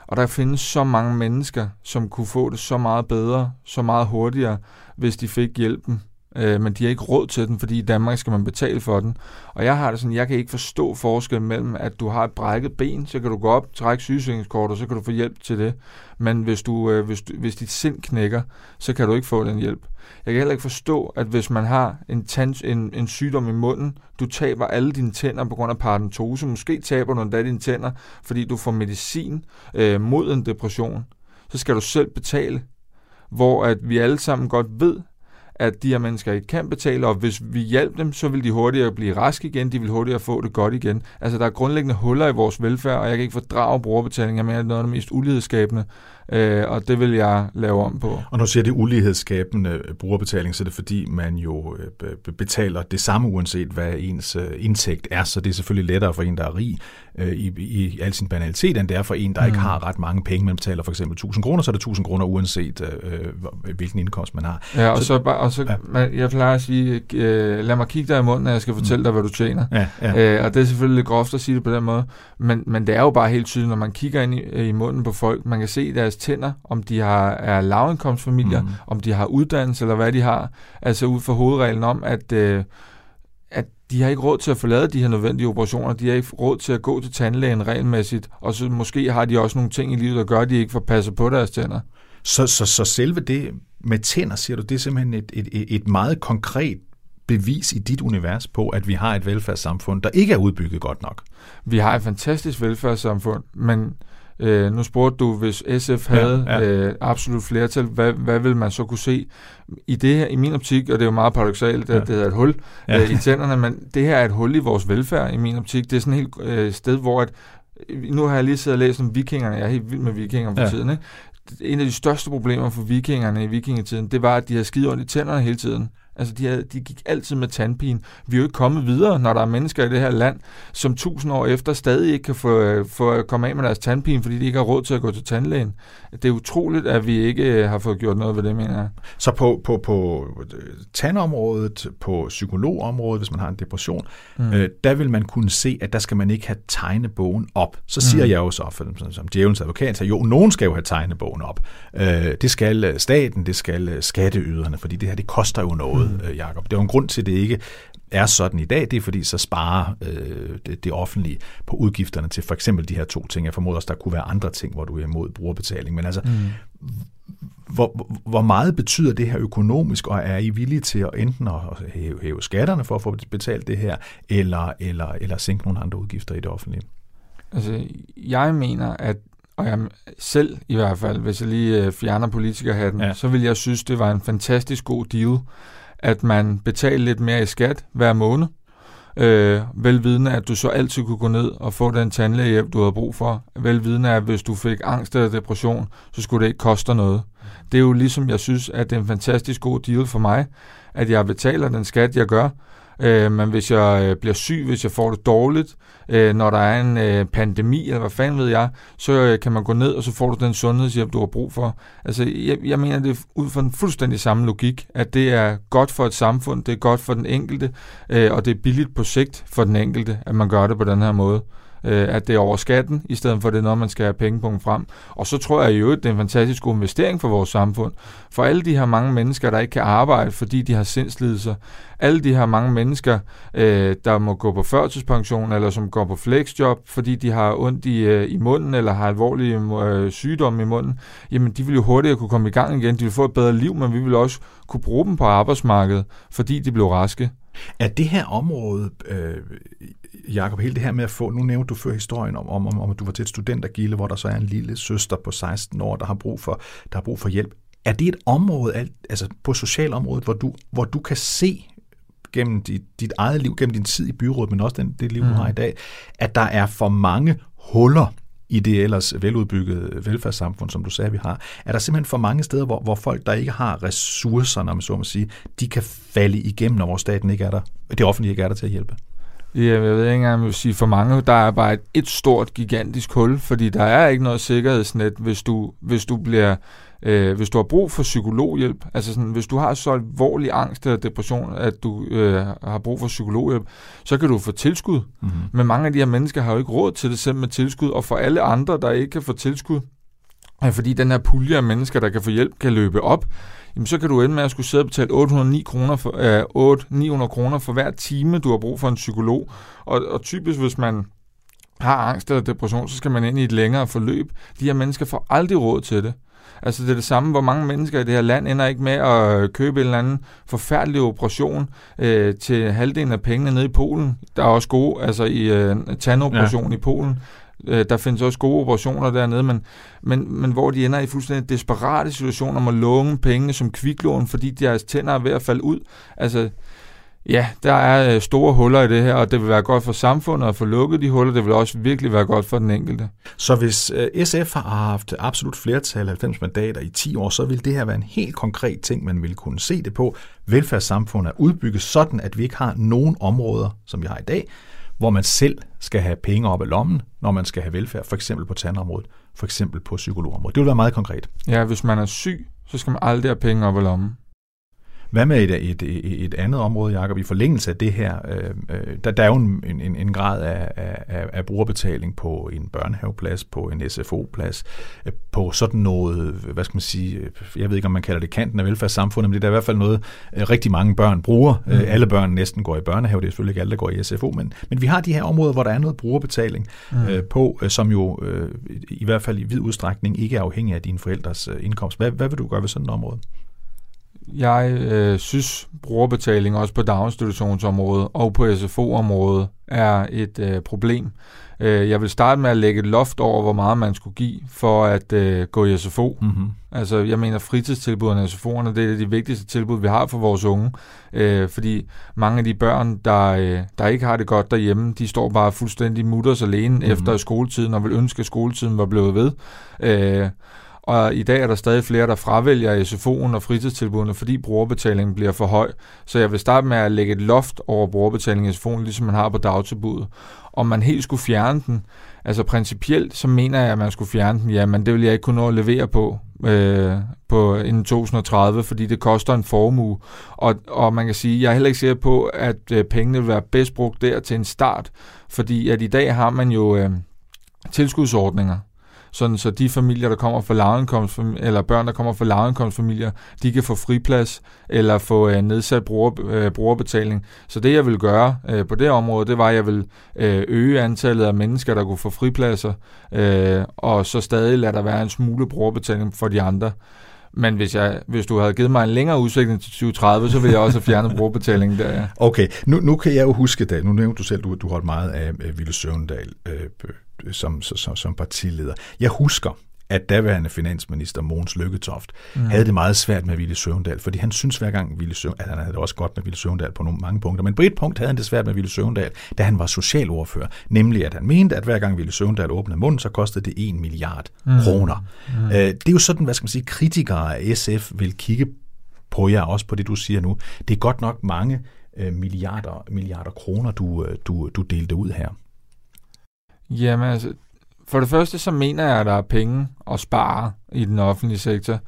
og der findes så mange mennesker, som kunne få det så meget bedre, så meget hurtigere, hvis de fik hjælpen. Øh, men de har ikke råd til den, fordi i Danmark skal man betale for den. Og jeg har det sådan, jeg kan ikke forstå forskellen mellem, at du har et brækket ben, så kan du gå op, trække sygesikringskort, og så kan du få hjælp til det. Men hvis, du, øh, hvis, du, hvis dit sind knækker, så kan du ikke få den hjælp. Jeg kan heller ikke forstå, at hvis man har en, tand, en, en sygdom i munden, du taber alle dine tænder på grund af paradentose, måske taber du endda dine tænder, fordi du får medicin øh, mod en depression, så skal du selv betale. Hvor at vi alle sammen godt ved, at de her mennesker ikke kan betale, og hvis vi hjælper dem, så vil de hurtigere blive raske igen, de vil hurtigere få det godt igen. Altså, der er grundlæggende huller i vores velfærd, og jeg kan ikke fordrage brugerbetaling. Jeg mener, det er noget af det mest ulighedsskabende, øh, og det vil jeg lave om på. Og når du siger det ulighedsskabende brugerbetaling, så er det fordi, man jo øh, betaler det samme, uanset hvad ens øh, indtægt er, så det er selvfølgelig lettere for en, der er rig, øh, i, i al sin banalitet, end det er for en, der mm. ikke har ret mange penge. Man betaler for eksempel 1000 kroner, så er det 1000 kroner uanset øh, hvilken indkomst man har. Ja, og så, så, og så ja. jeg plejer at sige, øh, lad mig kigge dig i munden, når jeg skal fortælle mm. dig, hvad du tjener. Ja, ja. Øh, og det er selvfølgelig lidt groft at sige det på den måde, men, men det er jo bare helt tydeligt, når man kigger ind i, i munden på folk, man kan se deres tænder, om de har, er lavindkomstfamilier, mm. om de har uddannelse, eller hvad de har, altså ud fra hovedreglen om, at øh, de har ikke råd til at forlade de her nødvendige operationer, de har ikke råd til at gå til tandlægen regelmæssigt, og så måske har de også nogle ting i livet, der gør, at de ikke får passet på deres tænder. Så, så, så selve det med tænder, siger du, det er simpelthen et, et, et meget konkret bevis i dit univers på, at vi har et velfærdssamfund, der ikke er udbygget godt nok? Vi har et fantastisk velfærdssamfund, men Øh, nu spurgte du, hvis SF havde ja, ja. Øh, absolut flertal, hvad, hvad vil man så kunne se? I det her, i min optik, og det er jo meget paradoxalt, ja. at det hedder et hul ja. øh, i tænderne, men det her er et hul i vores velfærd, i min optik. Det er sådan et helt øh, sted, hvor at, nu har jeg lige siddet og læst om vikingerne, jeg er helt vild med vikinger for ja. tiden, ikke? En af de største problemer for vikingerne i vikingetiden, det var, at de havde skide ondt i tænderne hele tiden. Altså, de, havde, de gik altid med tandpine. Vi er jo ikke kommet videre, når der er mennesker i det her land, som tusind år efter stadig ikke kan få, få komme af med deres tandpine, fordi de ikke har råd til at gå til tandlægen. Det er utroligt, at vi ikke øh, har fået gjort noget ved det, mener jeg. Så på, på, på tandområdet, på psykologområdet, hvis man har en depression, mm. øh, der vil man kunne se, at der skal man ikke have tegnebogen op. Så siger mm. jeg jo så, for, som, som djævelens advokat, så jo, nogen skal jo have tegnebogen op. Øh, det skal staten, det skal skatteyderne, fordi det her, det koster jo noget. Måde, mm. Jacob. Det er jo en grund til, at det ikke er sådan i dag, det er fordi, så sparer øh, det, det offentlige på udgifterne til for eksempel de her to ting. Jeg formoder også, der kunne være andre ting, hvor du er imod brugerbetaling. Men altså, mm. hvor, hvor meget betyder det her økonomisk, og er I villige til at enten at hæve, hæve skatterne for at få betalt det her, eller, eller, eller sænke nogle andre udgifter i det offentlige? Altså, jeg mener, at og jeg selv i hvert fald, hvis jeg lige øh, fjerner politikerhatten, ja. så vil jeg synes, det var en fantastisk god deal, at man betalte lidt mere i skat hver måned, øh, velvidende, at du så altid kunne gå ned og få den tandlægehjælp, du havde brug for. Velvidende, at hvis du fik angst eller depression, så skulle det ikke koste noget. Det er jo ligesom, jeg synes, at det er en fantastisk god deal for mig, at jeg betaler den skat, jeg gør, Øh, men hvis jeg øh, bliver syg, hvis jeg får det dårligt, øh, når der er en øh, pandemi, eller hvad fanden ved jeg, så øh, kan man gå ned, og så får du den sundhedshjælp, du har brug for. Altså, jeg, jeg mener, det ud fra en fuldstændig samme logik, at det er godt for et samfund, det er godt for den enkelte, øh, og det er billigt på sigt for den enkelte, at man gør det på den her måde øh, at det er over skatten, i stedet for det er noget, man skal have pengepunkt frem. Og så tror jeg jo, at det er en fantastisk god investering for vores samfund. For alle de her mange mennesker, der ikke kan arbejde, fordi de har sindslidelser. Alle de her mange mennesker, øh, der må gå på førtidspension, eller som går på flexjob, fordi de har ondt i, øh, i munden, eller har alvorlige øh, sygdomme i munden, jamen de vil jo hurtigere kunne komme i gang igen. De vil få et bedre liv, men vi vil også kunne bruge dem på arbejdsmarkedet, fordi de blev raske. Er det her område, øh, Jakob, hele det her med at få, nu nævnte du før historien om, om, om, om at du var til et studentergilde, hvor der så er en lille søster på 16 år, der har brug for, der har brug for hjælp. Er det et område, altså på socialområdet, hvor du, hvor du kan se gennem dit, dit eget liv, gennem din tid i byrådet, men også den, det liv, du mm. har i dag, at der er for mange huller i det ellers veludbyggede velfærdssamfund, som du sagde, vi har, er der simpelthen for mange steder, hvor, hvor folk, der ikke har ressourcer, om så må sige, de kan falde igennem, når vores staten ikke er der, det offentlige ikke er der til at hjælpe? Ja, jeg ved ikke engang, jeg vil sige for mange, der er bare et, et stort, gigantisk hul, fordi der er ikke noget sikkerhedsnet, hvis du, hvis du bliver øh, hvis du har brug for psykologhjælp, altså sådan, hvis du har så alvorlig angst eller depression, at du øh, har brug for psykologhjælp, så kan du få tilskud. Mm-hmm. Men mange af de her mennesker har jo ikke råd til det selv med tilskud, og for alle andre, der ikke kan få tilskud, fordi den her pulje af mennesker, der kan få hjælp, kan løbe op, jamen så kan du ende med at skulle sidde og betale 809 kroner for, øh, 8, 900 kroner for hver time, du har brug for en psykolog. Og, og typisk, hvis man har angst eller depression, så skal man ind i et længere forløb. De her mennesker får aldrig råd til det. Altså det er det samme, hvor mange mennesker i det her land ender ikke med at købe en eller anden forfærdelig operation øh, til halvdelen af pengene nede i Polen. Der er også gode, altså i øh, tandoperation ja. i Polen. Øh, der findes også gode operationer dernede, men, men, men hvor de ender i fuldstændig desperate situationer om at låne penge som kviklån, fordi deres tænder er ved at falde ud. Altså, ja, der er øh, store huller i det her, og det vil være godt for samfundet at få lukket de huller. Det vil også virkelig være godt for den enkelte. Så hvis øh, SF har haft absolut flertal, 90 mandater i 10 år, så vil det her være en helt konkret ting, man vil kunne se det på. Velfærdssamfundet er udbygget sådan, at vi ikke har nogen områder, som vi har i dag, hvor man selv skal have penge op af lommen, når man skal have velfærd, for eksempel på tandområdet, for eksempel på psykologområdet. Det vil være meget konkret. Ja, hvis man er syg, så skal man aldrig have penge op af lommen. Hvad med et, et, et, et andet område, Jacob, i forlængelse af det her? Øh, øh der, der er jo en, en, en grad af, af, af brugerbetaling på en børnehaveplads, på en SFO-plads, øh, på sådan noget, hvad skal man sige, øh, jeg ved ikke, om man kalder det kanten af velfærdssamfundet, men det er i hvert fald noget, rigtig mange børn bruger. Mm. Alle børn næsten går i børnehave, det er selvfølgelig ikke alle, der går i SFO, men, men vi har de her områder, hvor der er noget brugerbetaling mm. øh, på, som jo øh, i hvert fald i vid udstrækning ikke er afhængig af dine forældres indkomst. Hvad, hvad vil du gøre ved sådan et område? Jeg øh, synes, brugerbetaling også på daginstitutionsområdet og på SFO-området er et øh, problem. Øh, jeg vil starte med at lægge et loft over, hvor meget man skulle give for at øh, gå i SFO. Mm-hmm. Altså, jeg mener, fritidstilbudene og SFO'erne, det er de vigtigste tilbud, vi har for vores unge. Øh, fordi mange af de børn, der, øh, der ikke har det godt derhjemme, de står bare fuldstændig mutters alene mm-hmm. efter skoletiden og vil ønske, at skoletiden var blevet ved. Øh, og i dag er der stadig flere, der fravælger SFO'en og fritidstilbudene, fordi brugerbetalingen bliver for høj. Så jeg vil starte med at lægge et loft over brugerbetalingen i SFO'en, ligesom man har på dagtilbuddet. Om man helt skulle fjerne den, altså principielt, så mener jeg, at man skulle fjerne den, ja, men det vil jeg ikke kunne nå at levere på, øh, på inden 2030, fordi det koster en formue. Og, og man kan sige, jeg er heller ikke sikker på, at øh, pengene vil være bedst brugt der til en start, fordi at i dag har man jo øh, tilskudsordninger, sådan så de familier, der kommer fra lavindkomst, eller børn, der kommer fra lavindkomstfamilier, de kan få friplads eller få øh, nedsat bruger, øh, brugerbetaling. Så det, jeg vil gøre øh, på det område, det var, at jeg vil øh, øge antallet af mennesker, der kunne få fripladser, øh, og så stadig lade der være en smule brugerbetaling for de andre. Men hvis, jeg, hvis du havde givet mig en længere udsigt til 2030, så ville jeg også have fjernet brugerbetalingen der, ja. Okay, nu, nu kan jeg jo huske det. Nu nævnte du selv, du, du holdt meget af Ville Søvndal øh, som, som, som partileder. Jeg husker, at daværende finansminister Mogens Lykketoft mm. havde det meget svært med Ville Søvndal, fordi han synes hver gang, Ville Søvndal, at han havde det også godt med Ville Søvndal på nogle, mange punkter, men på et punkt havde han det svært med Ville Søvndal, da han var socialordfører, nemlig at han mente, at hver gang Ville Søvndal åbnede munden, så kostede det 1 milliard mm. kroner. Mm. Øh, det er jo sådan, hvad skal man sige, kritikere af SF vil kigge på jer, også på det, du siger nu. Det er godt nok mange øh, milliarder, milliarder kroner, du, øh, du, du delte ud her. Jamen altså, for det første så mener jeg, at der er penge at spare i den offentlige sektor.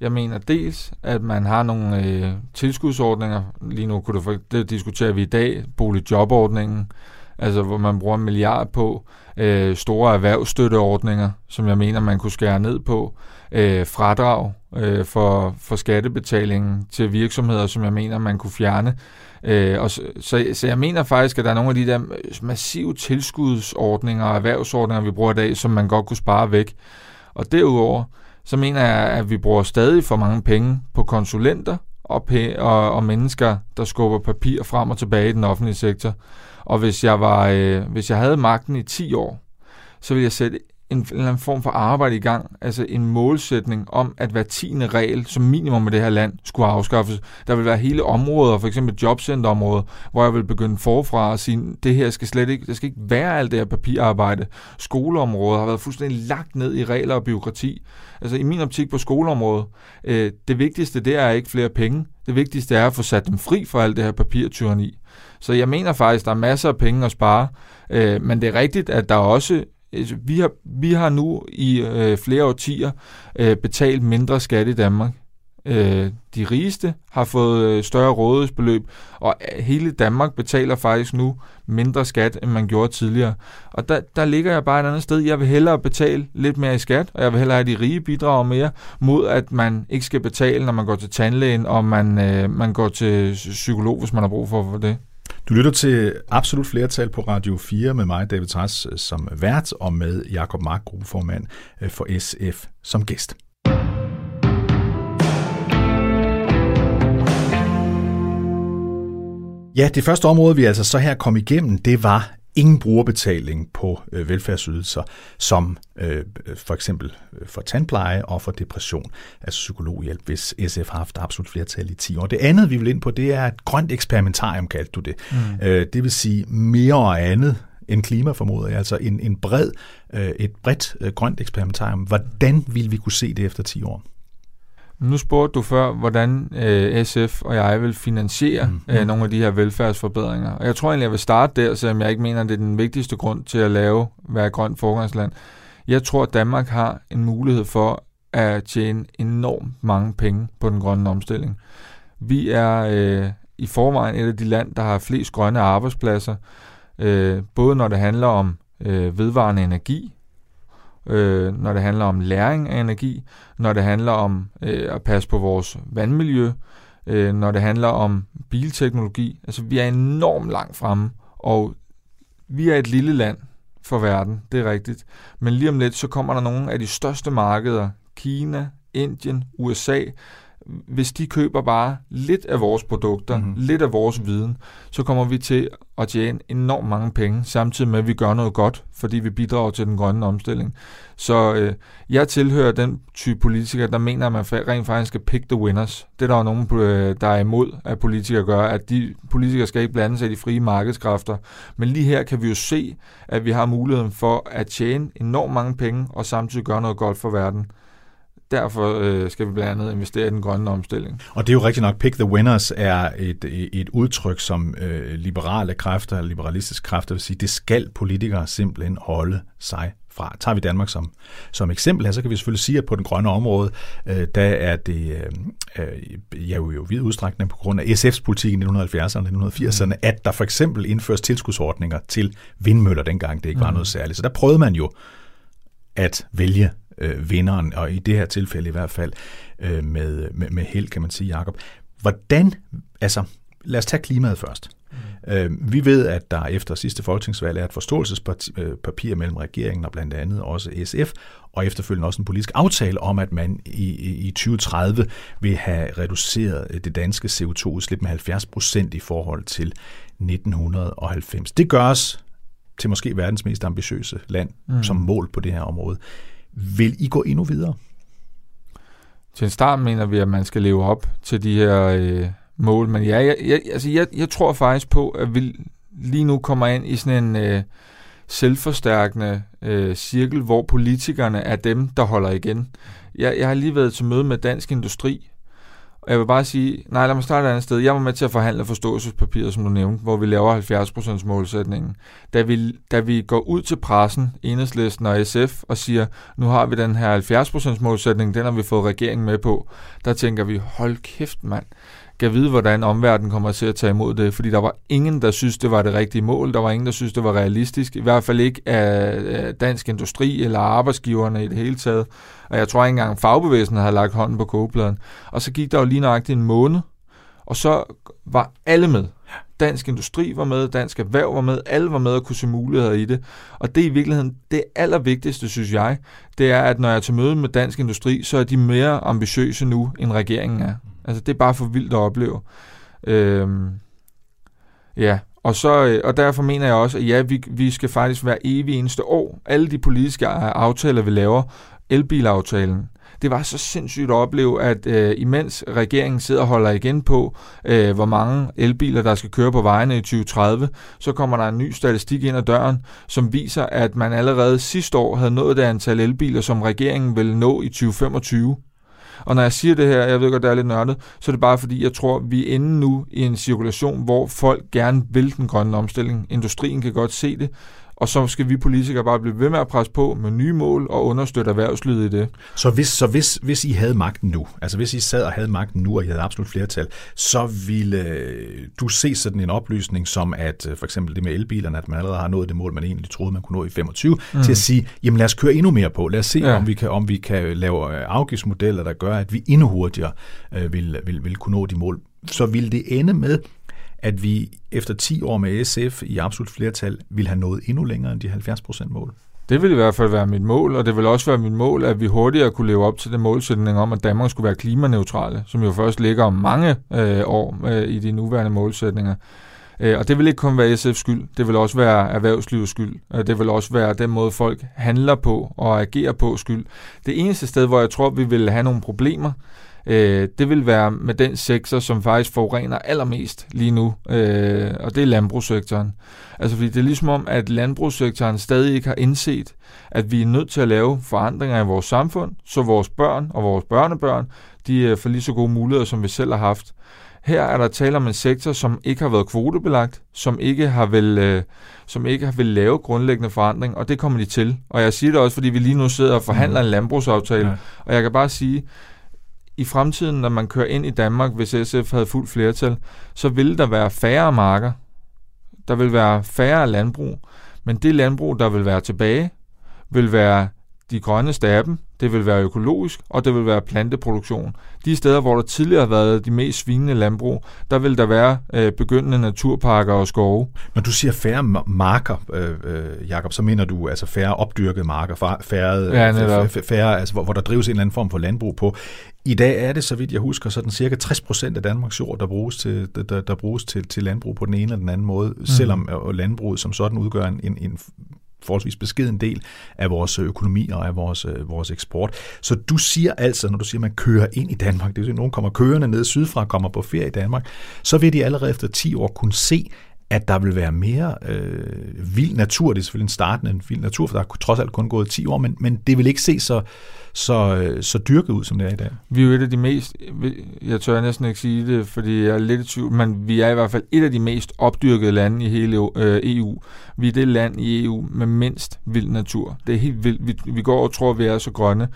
Jeg mener dels, at man har nogle øh, tilskudsordninger. Lige nu kunne du, det diskuterer vi i dag, boligjobordningen, altså hvor man bruger en milliard på øh, store erhvervsstøtteordninger, som jeg mener, man kunne skære ned på. Øh, fradrag øh, for, for skattebetalingen til virksomheder, som jeg mener, man kunne fjerne. Øh, og så, så, så jeg mener faktisk, at der er nogle af de der massive tilskudsordninger og erhvervsordninger, vi bruger i dag, som man godt kunne spare væk. Og derudover, så mener jeg, at vi bruger stadig for mange penge på konsulenter og, og, og mennesker, der skubber papir frem og tilbage i den offentlige sektor. Og hvis jeg, var, øh, hvis jeg havde magten i 10 år, så ville jeg sætte en, en eller anden form for arbejde i gang, altså en målsætning om, at hver tiende regel, som minimum i det her land, skulle afskaffes. Der vil være hele områder, for eksempel jobcenterområdet, hvor jeg vil begynde forfra og sige, det her skal slet ikke, det skal ikke være alt det her papirarbejde. Skoleområdet har været fuldstændig lagt ned i regler og byråkrati. Altså i min optik på skoleområdet, øh, det vigtigste det er ikke flere penge. Det vigtigste er at få sat dem fri for alt det her papirtyrani. Så jeg mener faktisk, der er masser af penge at spare, øh, men det er rigtigt, at der også Altså, vi har, vi har nu i øh, flere årtier øh, betalt mindre skat i Danmark. Øh, de rigeste har fået øh, større rådighedsbeløb, og øh, hele Danmark betaler faktisk nu mindre skat, end man gjorde tidligere. Og der, der ligger jeg bare et andet sted. Jeg vil hellere betale lidt mere i skat, og jeg vil hellere have de rige bidrager mere, mod at man ikke skal betale, når man går til tandlægen, og man, øh, man går til psykolog, hvis man har brug for, for det. Du lytter til Absolut Flertal på Radio 4 med mig, David Træs, som vært, og med Jakob Mark, gruppeformand øh, for SF, som gæst. Ja, det første område, vi altså så her kom igennem, det var ingen brugerbetaling på øh, velfærdsydelser, som øh, for eksempel øh, for tandpleje og for depression, altså psykologhjælp, hvis SF har haft absolut flertal i 10 år. Det andet, vi vil ind på, det er et grønt eksperimentarium, kaldte du det. Mm. Øh, det vil sige mere og andet end klima, formoder jeg, altså en, en bred, øh, et bredt øh, grønt eksperimentarium. Hvordan vil vi kunne se det efter 10 år? Nu spurgte du før, hvordan øh, SF og jeg vil finansiere mm. øh, nogle af de her velfærdsforbedringer. Og jeg tror egentlig, jeg vil starte der, selvom jeg ikke mener, at det er den vigtigste grund til at lave være grønt forgangsland. Jeg tror, at Danmark har en mulighed for at tjene enormt mange penge på den grønne omstilling. Vi er øh, i forvejen et af de land, der har flest grønne arbejdspladser, øh, både når det handler om øh, vedvarende energi, øh, når det handler om læring af energi, når det handler om øh, at passe på vores vandmiljø, øh, når det handler om bilteknologi. Altså vi er enormt langt fremme, og vi er et lille land for verden, det er rigtigt. Men lige om lidt, så kommer der nogle af de største markeder, Kina, Indien, USA, hvis de køber bare lidt af vores produkter, mm-hmm. lidt af vores viden, så kommer vi til at tjene enormt mange penge, samtidig med, at vi gør noget godt, fordi vi bidrager til den grønne omstilling. Så øh, jeg tilhører den type politikere, der mener, at man rent faktisk skal pick the winners. Det er der jo nogen, øh, der er imod, at politikere gør, at de politikere skal ikke blande sig i de frie markedskræfter. Men lige her kan vi jo se, at vi har muligheden for at tjene enormt mange penge, og samtidig gøre noget godt for verden derfor øh, skal vi blandt andet investere i den grønne omstilling. Og det er jo rigtigt nok, pick the winners er et, et udtryk, som øh, liberale kræfter, liberalistiske kræfter vil sige, det skal politikere simpelthen holde sig fra. Tager vi Danmark som, som eksempel her, så kan vi selvfølgelig sige, at på den grønne område, øh, der er det øh, øh, ja, jo, jo vid udstrækning på grund af SF's politik i 1970'erne og 1980'erne, mm. at der for eksempel indføres tilskudsordninger til vindmøller dengang, det ikke var mm. noget særligt. Så der prøvede man jo at vælge øh, vinderen, og i det her tilfælde i hvert fald øh, med, med, med held, kan man sige, Jacob. Hvordan, altså lad os tage klimaet først. Mm. Øh, vi ved, at der efter sidste folketingsvalg er et forståelsespapir mellem regeringen og blandt andet også SF, og efterfølgende også en politisk aftale om, at man i, i 2030 vil have reduceret det danske CO2-udslip med 70 procent i forhold til 1990. Det gøres til måske verdens mest ambitiøse land mm. som mål på det her område. Vil I gå endnu videre? Til en start mener vi, at man skal leve op til de her øh, mål, men ja, jeg, jeg, altså jeg, jeg tror faktisk på, at vi lige nu kommer ind i sådan en øh, selvforstærkende øh, cirkel, hvor politikerne er dem, der holder igen. Jeg, jeg har lige været til møde med Dansk Industri, og jeg vil bare sige, nej, lad mig starte et andet sted. Jeg var med til at forhandle forståelsespapiret, som du nævnte, hvor vi laver 70% målsætningen. Da vi, da vi går ud til pressen, Enhedslisten og SF, og siger, nu har vi den her 70% målsætning, den har vi fået regeringen med på, der tænker vi, hold kæft mand, kan vide, hvordan omverdenen kommer til at tage imod det, fordi der var ingen, der synes, det var det rigtige mål. Der var ingen, der synes, det var realistisk. I hvert fald ikke af dansk industri eller arbejdsgiverne i det hele taget. Og jeg tror ikke engang, fagbevægelsen havde lagt hånden på kogepladen. Og så gik der jo lige nøjagtigt en måned, og så var alle med. Dansk Industri var med, Dansk Erhverv var med, alle var med og kunne se muligheder i det. Og det er i virkeligheden det allervigtigste, synes jeg, det er, at når jeg er til møde med Dansk Industri, så er de mere ambitiøse nu, end regeringen er. Altså, det er bare for vildt at opleve. Øhm, ja, og, så, øh, og derfor mener jeg også, at ja, vi, vi skal faktisk være evig eneste år. Alle de politiske aftaler, vi laver, elbilaftalen, det var så sindssygt at opleve, at øh, imens regeringen sidder og holder igen på, øh, hvor mange elbiler, der skal køre på vejene i 2030, så kommer der en ny statistik ind ad døren, som viser, at man allerede sidste år havde nået det antal elbiler, som regeringen vil nå i 2025. Og når jeg siger det her, jeg ved godt, det er lidt nørdet, så er det bare fordi, jeg tror, vi er inde nu i en cirkulation, hvor folk gerne vil den grønne omstilling. Industrien kan godt se det, og så skal vi politikere bare blive ved med at presse på med nye mål og understøtte erhvervslivet i det. Så hvis, så hvis, hvis I havde magten nu, altså hvis I sad og havde magten nu, og I havde absolut flertal, så ville øh, du se sådan en oplysning som, at øh, for eksempel det med elbilerne, at man allerede har nået det mål, man egentlig troede, man kunne nå i 25, mm. til at sige, jamen lad os køre endnu mere på. Lad os se, ja. om, vi kan, om vi kan lave øh, afgiftsmodeller, der gør, at vi endnu hurtigere øh, vil, vil, vil kunne nå de mål. Så ville det ende med, at vi efter 10 år med SF i absolut flertal vil have nået endnu længere end de 70 procent mål? Det vil i hvert fald være mit mål, og det vil også være mit mål, at vi hurtigere kunne leve op til den målsætning om, at Danmark skulle være klimaneutrale, som jo først ligger om mange øh, år øh, i de nuværende målsætninger. Øh, og det vil ikke kun være SF's skyld, det vil også være erhvervslivets skyld, og det vil også være den måde, folk handler på og agerer på skyld. Det eneste sted, hvor jeg tror, vi vil have nogle problemer, øh, det vil være med den sektor, som faktisk forurener allermest lige nu, øh, og det er landbrugssektoren. Altså fordi det er ligesom om, at landbrugssektoren stadig ikke har indset, at vi er nødt til at lave forandringer i vores samfund, så vores børn og vores børnebørn, de øh, får lige så gode muligheder, som vi selv har haft. Her er der tale om en sektor, som ikke har været kvotebelagt, som ikke har vel, øh, som ikke har vil lave grundlæggende forandring, og det kommer de til. Og jeg siger det også, fordi vi lige nu sidder og forhandler mm. en landbrugsaftale, ja. og jeg kan bare sige, i fremtiden, når man kører ind i Danmark, hvis SF havde fuldt flertal, så ville der være færre marker. Der vil være færre landbrug. Men det landbrug, der vil være tilbage, vil være de grønne staben, det vil være økologisk, og det vil være planteproduktion. De steder, hvor der tidligere har været de mest svinende landbrug, der vil der være øh, begyndende naturparker og skove. Når du siger færre marker, øh, øh, Jakob, så mener du altså færre opdyrkede marker, færre, ja, færre altså, hvor, hvor der drives en eller anden form for landbrug på. I dag er det, så vidt jeg husker, sådan cirka 60 procent af Danmarks jord, der bruges, til, der, der bruges til, til landbrug på den ene eller den anden måde, mm. selvom øh, landbruget som sådan udgør en, en, en forholdsvis beskeden del af vores øh, økonomi og af vores, øh, vores eksport. Så du siger altså, når du siger, at man kører ind i Danmark, det vil sige, at nogen kommer kørende ned sydfra, kommer på ferie i Danmark, så vil de allerede efter 10 år kunne se, at der vil være mere øh, vild natur. Det er selvfølgelig en startende en vild natur, for der er trods alt kun gået 10 år, men, men det vil ikke se så, så, øh, så dyrket ud, som det er i dag. Vi er jo et af de mest, jeg tør næsten ikke sige det, fordi jeg er lidt i tvivl, men vi er i hvert fald et af de mest opdyrkede lande i hele øh, EU. Vi er det land i EU med mindst vild natur. Det er helt vildt. Vi, vi går og tror, at vi er så grønne.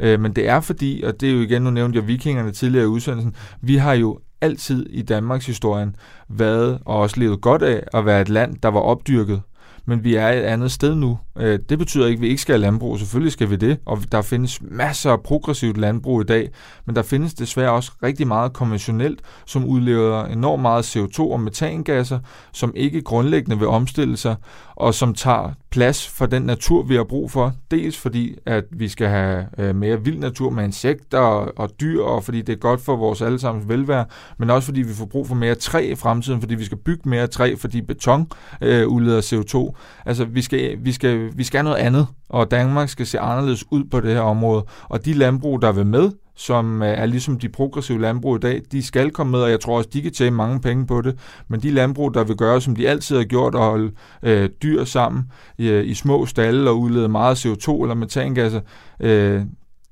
Øh, men det er fordi, og det er jo igen, nu nævnte jeg vikingerne tidligere i udsendelsen, vi har jo altid i Danmarks historien været og også levet godt af at være et land, der var opdyrket. Men vi er et andet sted nu. Øh, det betyder ikke, at vi ikke skal have landbrug. Selvfølgelig skal vi det, og der findes masser af progressivt landbrug i dag, men der findes desværre også rigtig meget konventionelt, som udleder enormt meget CO2 og metangasser, som ikke grundlæggende vil omstille sig, og som tager plads for den natur, vi har brug for. Dels fordi, at vi skal have øh, mere vild natur med insekter og, og dyr, og fordi det er godt for vores allesammens velvære, men også fordi vi får brug for mere træ i fremtiden, fordi vi skal bygge mere træ, fordi beton øh, udleder CO2. Altså, vi skal, vi, skal, Øh, vi skal noget andet, og Danmark skal se anderledes ud på det her område. Og de landbrug, der vil med, som øh, er ligesom de progressive landbrug i dag, de skal komme med, og jeg tror også, de kan tjene mange penge på det. Men de landbrug, der vil gøre, som de altid har gjort, at holde øh, dyr sammen i, øh, i små stalle og udlede meget CO2 eller metangasser, øh,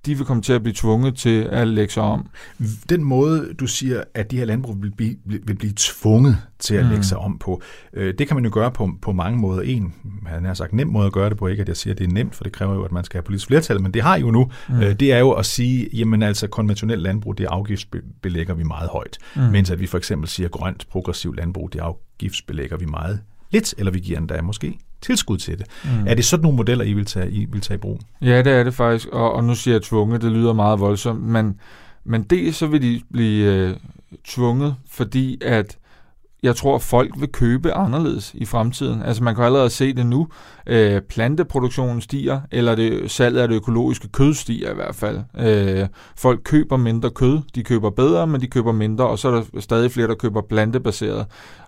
de vil komme til at blive tvunget til at lægge sig om. Den måde, du siger, at de her landbrug vil blive, vil blive tvunget til at mm. lægge sig om på, øh, det kan man jo gøre på, på mange måder. En, han har sagt, nem måde at gøre det på, ikke at jeg siger, at det er nemt, for det kræver jo, at man skal have politisk flertal, men det har jo nu, mm. øh, det er jo at sige, jamen altså konventionelt landbrug, det afgiftsbelægger vi meget højt, mm. mens at vi for eksempel siger, grønt progressiv landbrug, det afgiftsbelægger vi meget lidt, eller vi giver endda måske tilskud til det. Mm. Er det sådan nogle modeller, I vil tage, I vil tage i brug? Ja, det er det faktisk, og, og nu siger jeg tvunget, det lyder meget voldsomt, men, men det så vil de blive øh, tvunget, fordi at jeg tror, at folk vil købe anderledes i fremtiden. Altså man kan allerede se det nu. Øh, planteproduktionen stiger, eller det, salget af det økologiske kød stiger i hvert fald. Øh, folk køber mindre kød, de køber bedre, men de køber mindre, og så er der stadig flere, der køber plantebaseret.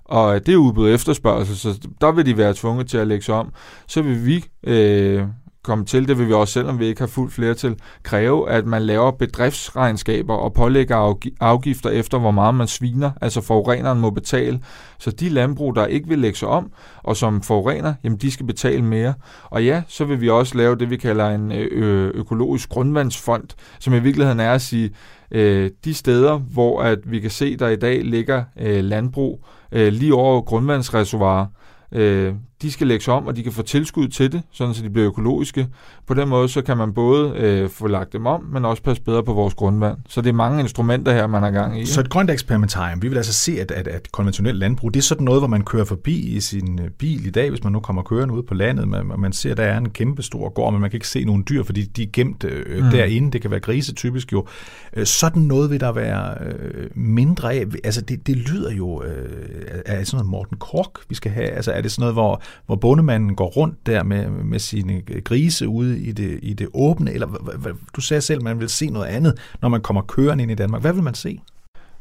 Og øh, det er udbud efterspørgsel, så der vil de være tvunget til at lægge sig om. Så vil vi øh, komme til, det vil vi også, selvom vi ikke har fuldt flertal, kræve, at man laver bedriftsregnskaber og pålægger afgifter efter, hvor meget man sviner, altså forureneren må betale. Så de landbrug, der ikke vil lægge sig om, og som forurener, jamen de skal betale mere. Og ja, så vil vi også lave det, vi kalder en ø- økologisk grundvandsfond, som i virkeligheden er at sige, øh, de steder, hvor at vi kan se, der i dag ligger øh, landbrug øh, lige over grundvandsreservoirer, øh, de skal lægges om, og de kan få tilskud til det, sådan så de bliver økologiske. På den måde, så kan man både øh, få lagt dem om, men også passe bedre på vores grundvand. Så det er mange instrumenter her, man har gang i. Så et grønt eksperimentarium, vi vil altså se, at, at, at konventionelt landbrug, det er sådan noget, hvor man kører forbi i sin øh, bil i dag, hvis man nu kommer kørende ud på landet. Man, man ser, at der er en kæmpe stor gård, men man kan ikke se nogen dyr, fordi de er gemt øh, mm. derinde. Det kan være grise typisk jo. Øh, sådan noget vil der være øh, mindre af. Altså det, det lyder jo øh, af sådan noget Morten Kork, vi skal have. Altså er det sådan noget, hvor hvor bondemanden går rundt der med, med sine grise ude i det, i det åbne, eller du sagde selv, at man vil se noget andet, når man kommer kørende ind i Danmark. Hvad vil man se?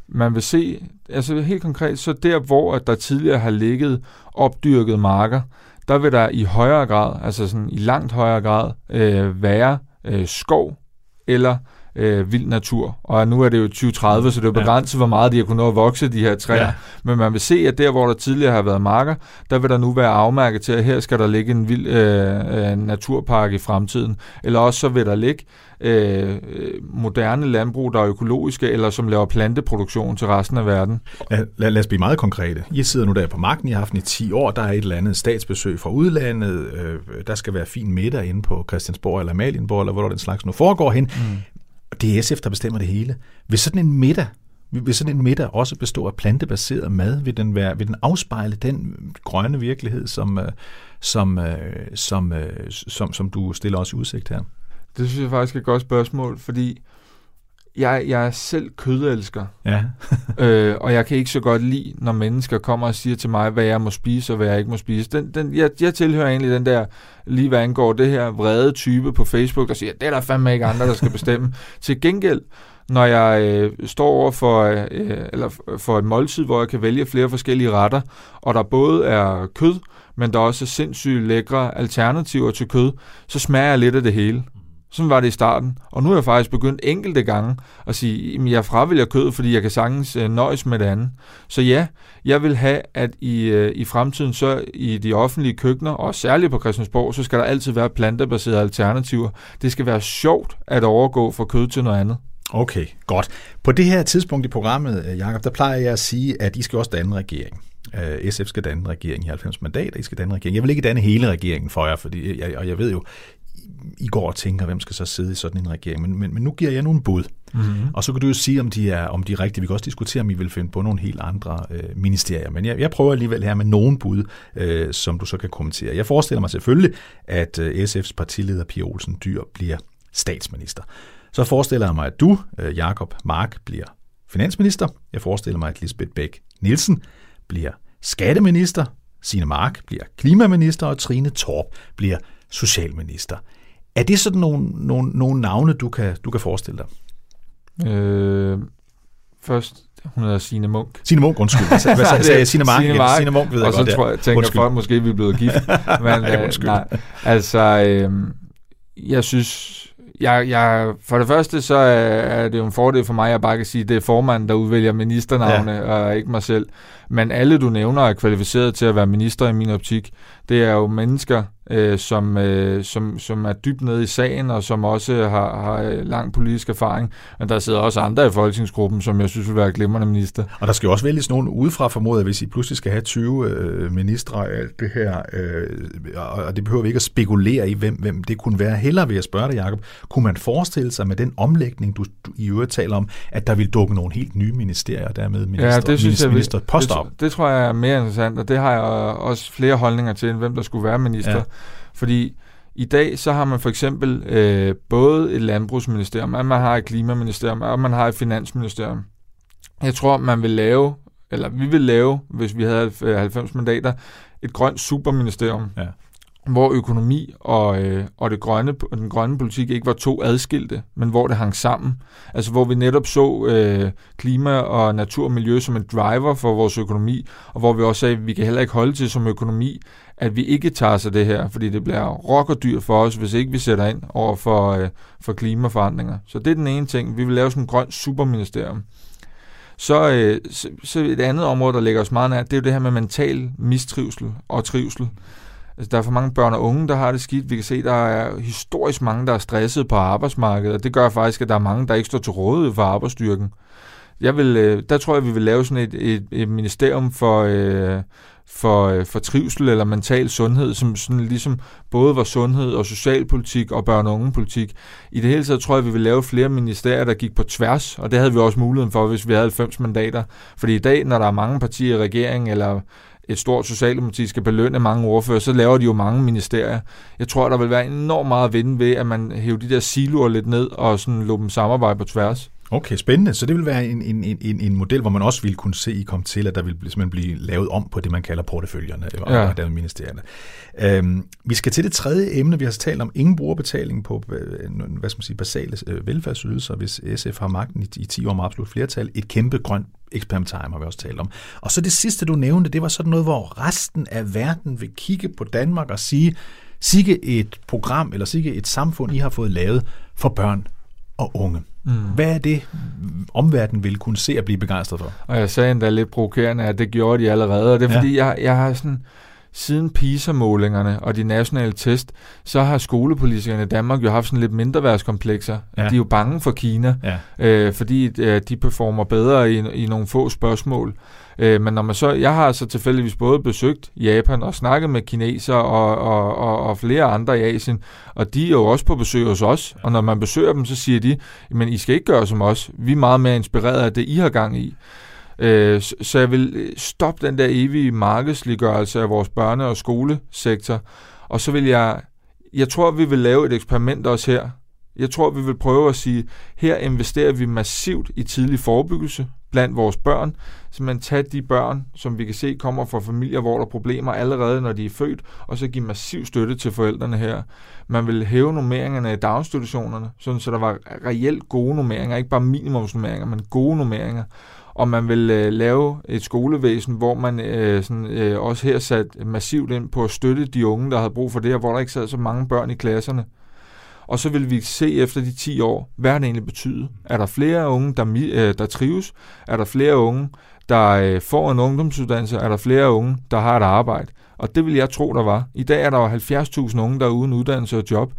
Man vil se, altså helt konkret, så der hvor der tidligere har ligget opdyrket marker, der vil der i højere grad, altså sådan i langt højere grad, øh, være øh, skov eller øh, vild natur. Og nu er det jo 2030, så det er begrænset, ja. hvor meget de har kunnet nå at vokse, de her træer. Ja. Men man vil se, at der, hvor der tidligere har været marker, der vil der nu være afmærket til, at her skal der ligge en vild øh, øh, naturpark i fremtiden. Eller også så vil der ligge øh, moderne landbrug, der er økologiske, eller som laver planteproduktion til resten af verden. Lad, lad, lad os blive meget konkrete. I sidder nu der på magten, I har haft den i 10 år, der er et eller andet statsbesøg fra udlandet, øh, der skal være fin middag inde på Christiansborg eller Malienborg, eller hvor den slags nu foregår hen. Mm. Det er SF, der bestemmer det hele. Hvis sådan en middag, vil sådan en middag også bestå af plantebaseret mad? Vil den, være, vil den afspejle den grønne virkelighed, som, øh, som, øh, som, øh, som, som du stiller os i udsigt her? Det synes jeg faktisk er et godt spørgsmål, fordi jeg, jeg er selv kødelsker. Ja. (laughs) øh, og jeg kan ikke så godt lide, når mennesker kommer og siger til mig, hvad jeg må spise og hvad jeg ikke må spise. Den, den, jeg, jeg tilhører egentlig den der, lige hvad angår det her vrede type på Facebook, der siger, det er der fandme ikke andre, der skal bestemme. (laughs) til gengæld, når jeg øh, står over for, øh, eller for et måltid, hvor jeg kan vælge flere forskellige retter, og der både er kød, men der også er sindssygt lækre alternativer til kød, så smager jeg lidt af det hele. Sådan var det i starten. Og nu er jeg faktisk begyndt enkelte gange at sige, at jeg fravælger kød, fordi jeg kan sagtens øh, nøjes med det andet. Så ja, jeg vil have, at i, øh, i fremtiden, så i de offentlige køkkener, og særligt på Christiansborg, så skal der altid være plantebaserede alternativer. Det skal være sjovt at overgå fra kød til noget andet. Okay, godt. På det her tidspunkt i programmet, øh, Jakob, der plejer jeg at sige, at I skal også danne regering. Øh, SF skal danne regering i 90 mandater, I skal danne regering. Jeg vil ikke danne hele regeringen for jer, fordi jeg, og jeg ved jo, i går og tænker, hvem skal så sidde i sådan en regering. Men, men, men nu giver jeg nogle bud. Mm-hmm. Og så kan du jo sige, om de er, om de er rigtige. Vi kan også diskutere, om I vil finde på nogle helt andre øh, ministerier. Men jeg, jeg prøver alligevel her med nogle bud, øh, som du så kan kommentere. Jeg forestiller mig selvfølgelig, at øh, SF's partileder Pia Olsen Dyr bliver statsminister. Så forestiller jeg mig, at du, øh, Jakob Mark, bliver finansminister. Jeg forestiller mig, at Lisbeth Bæk Nielsen bliver skatteminister. Signe Mark bliver klimaminister, og Trine Torp bliver socialminister. Er det sådan nogle, nogle, nogle navne, du kan, du kan forestille dig? Øh, først, hun hedder Signe Munk. Signe Munk, undskyld. Hvad, (laughs) sagde jeg? Signe Mark? Signe Mark. Signe Munk ved jeg og godt, så tror jeg, tænker undskyld. folk, måske vi er blevet gift. (laughs) Men, ja, øh, nej, altså, øh, jeg synes, jeg, jeg, for det første, så er det jo en fordel for mig, at jeg bare kan sige, at det er formanden, der udvælger ministernavne, ja. og ikke mig selv. Men alle, du nævner, er kvalificeret til at være minister i min optik. Det er jo mennesker, øh, som, øh, som, som er dybt nede i sagen, og som også har, har lang politisk erfaring. Men der sidder også andre i folketingsgruppen, som jeg synes vil være glimrende minister. Og der skal jo også vælges nogen udefra formodet, hvis I pludselig skal have 20 øh, ministre af alt det her, øh, og det behøver vi ikke at spekulere i, hvem, hvem det kunne være. Heller vil jeg spørge dig, Jacob, kunne man forestille sig med den omlægning, du, du i øvrigt taler om, at der vil dukke nogle helt nye ministerier, og dermed minister, ja, det synes minister, jeg, det, det, det tror jeg er mere interessant, og det har jeg også flere holdninger til, hvem der skulle være minister. Ja. Fordi i dag så har man for eksempel øh, både et landbrugsministerium, og man har et klimaministerium, og man har et finansministerium. Jeg tror, man vil lave, eller vi vil lave, hvis vi havde 90 mandater, et grønt superministerium. Ja hvor økonomi og, øh, og det grønne, den grønne politik ikke var to adskilte, men hvor det hang sammen. Altså hvor vi netop så øh, klima og natur og miljø som en driver for vores økonomi, og hvor vi også sagde, at vi kan heller ikke holde til som økonomi, at vi ikke tager sig det her, fordi det bliver rockerdyr for os, hvis ikke vi sætter ind over for, øh, for klimaforandringer. Så det er den ene ting. Vi vil lave sådan en grøn superministerium. Så, øh, så, så et andet område, der ligger os meget nær, det er jo det her med mental mistrivsel og trivsel. Altså, der er for mange børn og unge, der har det skidt. Vi kan se, der er historisk mange, der er stresset på arbejdsmarkedet, og det gør faktisk, at der er mange, der ikke står til rådighed for arbejdsstyrken. Jeg vil, øh, der tror jeg, vi vil lave sådan et, et, et ministerium for, øh, for, øh, for trivsel eller mental sundhed, som sådan ligesom både var sundhed og socialpolitik og børn- og ungepolitik. I det hele taget tror jeg, vi vil lave flere ministerier, der gik på tværs, og det havde vi også muligheden for, hvis vi havde 90 mandater. Fordi i dag, når der er mange partier i regeringen, eller et stort socialdemokrati skal belønne mange ordfører, så laver de jo mange ministerier. Jeg tror, der vil være enormt meget at vinde ved, at man hæver de der siloer lidt ned og sådan lå dem samarbejde på tværs. Okay, spændende. Så det vil være en, en, en, en model, hvor man også vil kunne se, I komme til, at der vil simpelthen blive lavet om på det, man kalder porteføljerne og ja. dermed ministerierne. Øhm, vi skal til det tredje emne. Vi har talt om ingen brugerbetaling på øh, hvad skal man sige, basale øh, velfærdsydelser, hvis SF har magten i, i 10 år med absolut flertal. Et kæmpe grønt eksperimentarium har vi også talt om. Og så det sidste, du nævnte, det var sådan noget, hvor resten af verden vil kigge på Danmark og sige, sikke et program eller sikke et samfund, I har fået lavet for børn og unge. Mm. Hvad er det, omverdenen vil kunne se og blive begejstret for? Og jeg sagde endda lidt provokerende, at det gjorde de allerede, og det er ja. fordi, jeg, jeg har sådan, siden PISA-målingerne og de nationale test, så har skolepolitikerne i Danmark jo haft sådan lidt mindre værtskomplekser. Ja. De er jo bange for Kina, ja. øh, fordi øh, de performer bedre i, i nogle få spørgsmål. Øh, men når man så, jeg har så altså tilfældigvis både besøgt Japan og snakket med kineser og, og, og, og flere andre i Asien, og de er jo også på besøg hos os, og når man besøger dem, så siger de, men I skal ikke gøre som os, vi er meget mere inspireret af det, I har gang i. Øh, så jeg vil øh, stoppe den der evige markedsliggørelse af vores børne- og skolesektor, og så vil jeg, jeg tror, vi vil lave et eksperiment også her. Jeg tror, vi vil prøve at sige, her investerer vi massivt i tidlig forebyggelse blandt vores børn, så man tager de børn, som vi kan se kommer fra familier, hvor der er problemer allerede, når de er født, og så give massiv støtte til forældrene her. Man vil hæve nummeringerne i daginstitutionerne, sådan så der var reelt gode nummeringer, ikke bare minimumsnummeringer, men gode nummeringer om man vil øh, lave et skolevæsen, hvor man øh, sådan, øh, også her sat massivt ind på at støtte de unge, der havde brug for det, og hvor der ikke sad så mange børn i klasserne. Og så vil vi se efter de 10 år, hvad det egentlig betyder. Er der flere unge, der, øh, der trives? Er der flere unge, der øh, får en ungdomsuddannelse? Er der flere unge, der har et arbejde? Og det vil jeg tro, der var. I dag er der jo 70.000 unge, der er uden uddannelse og job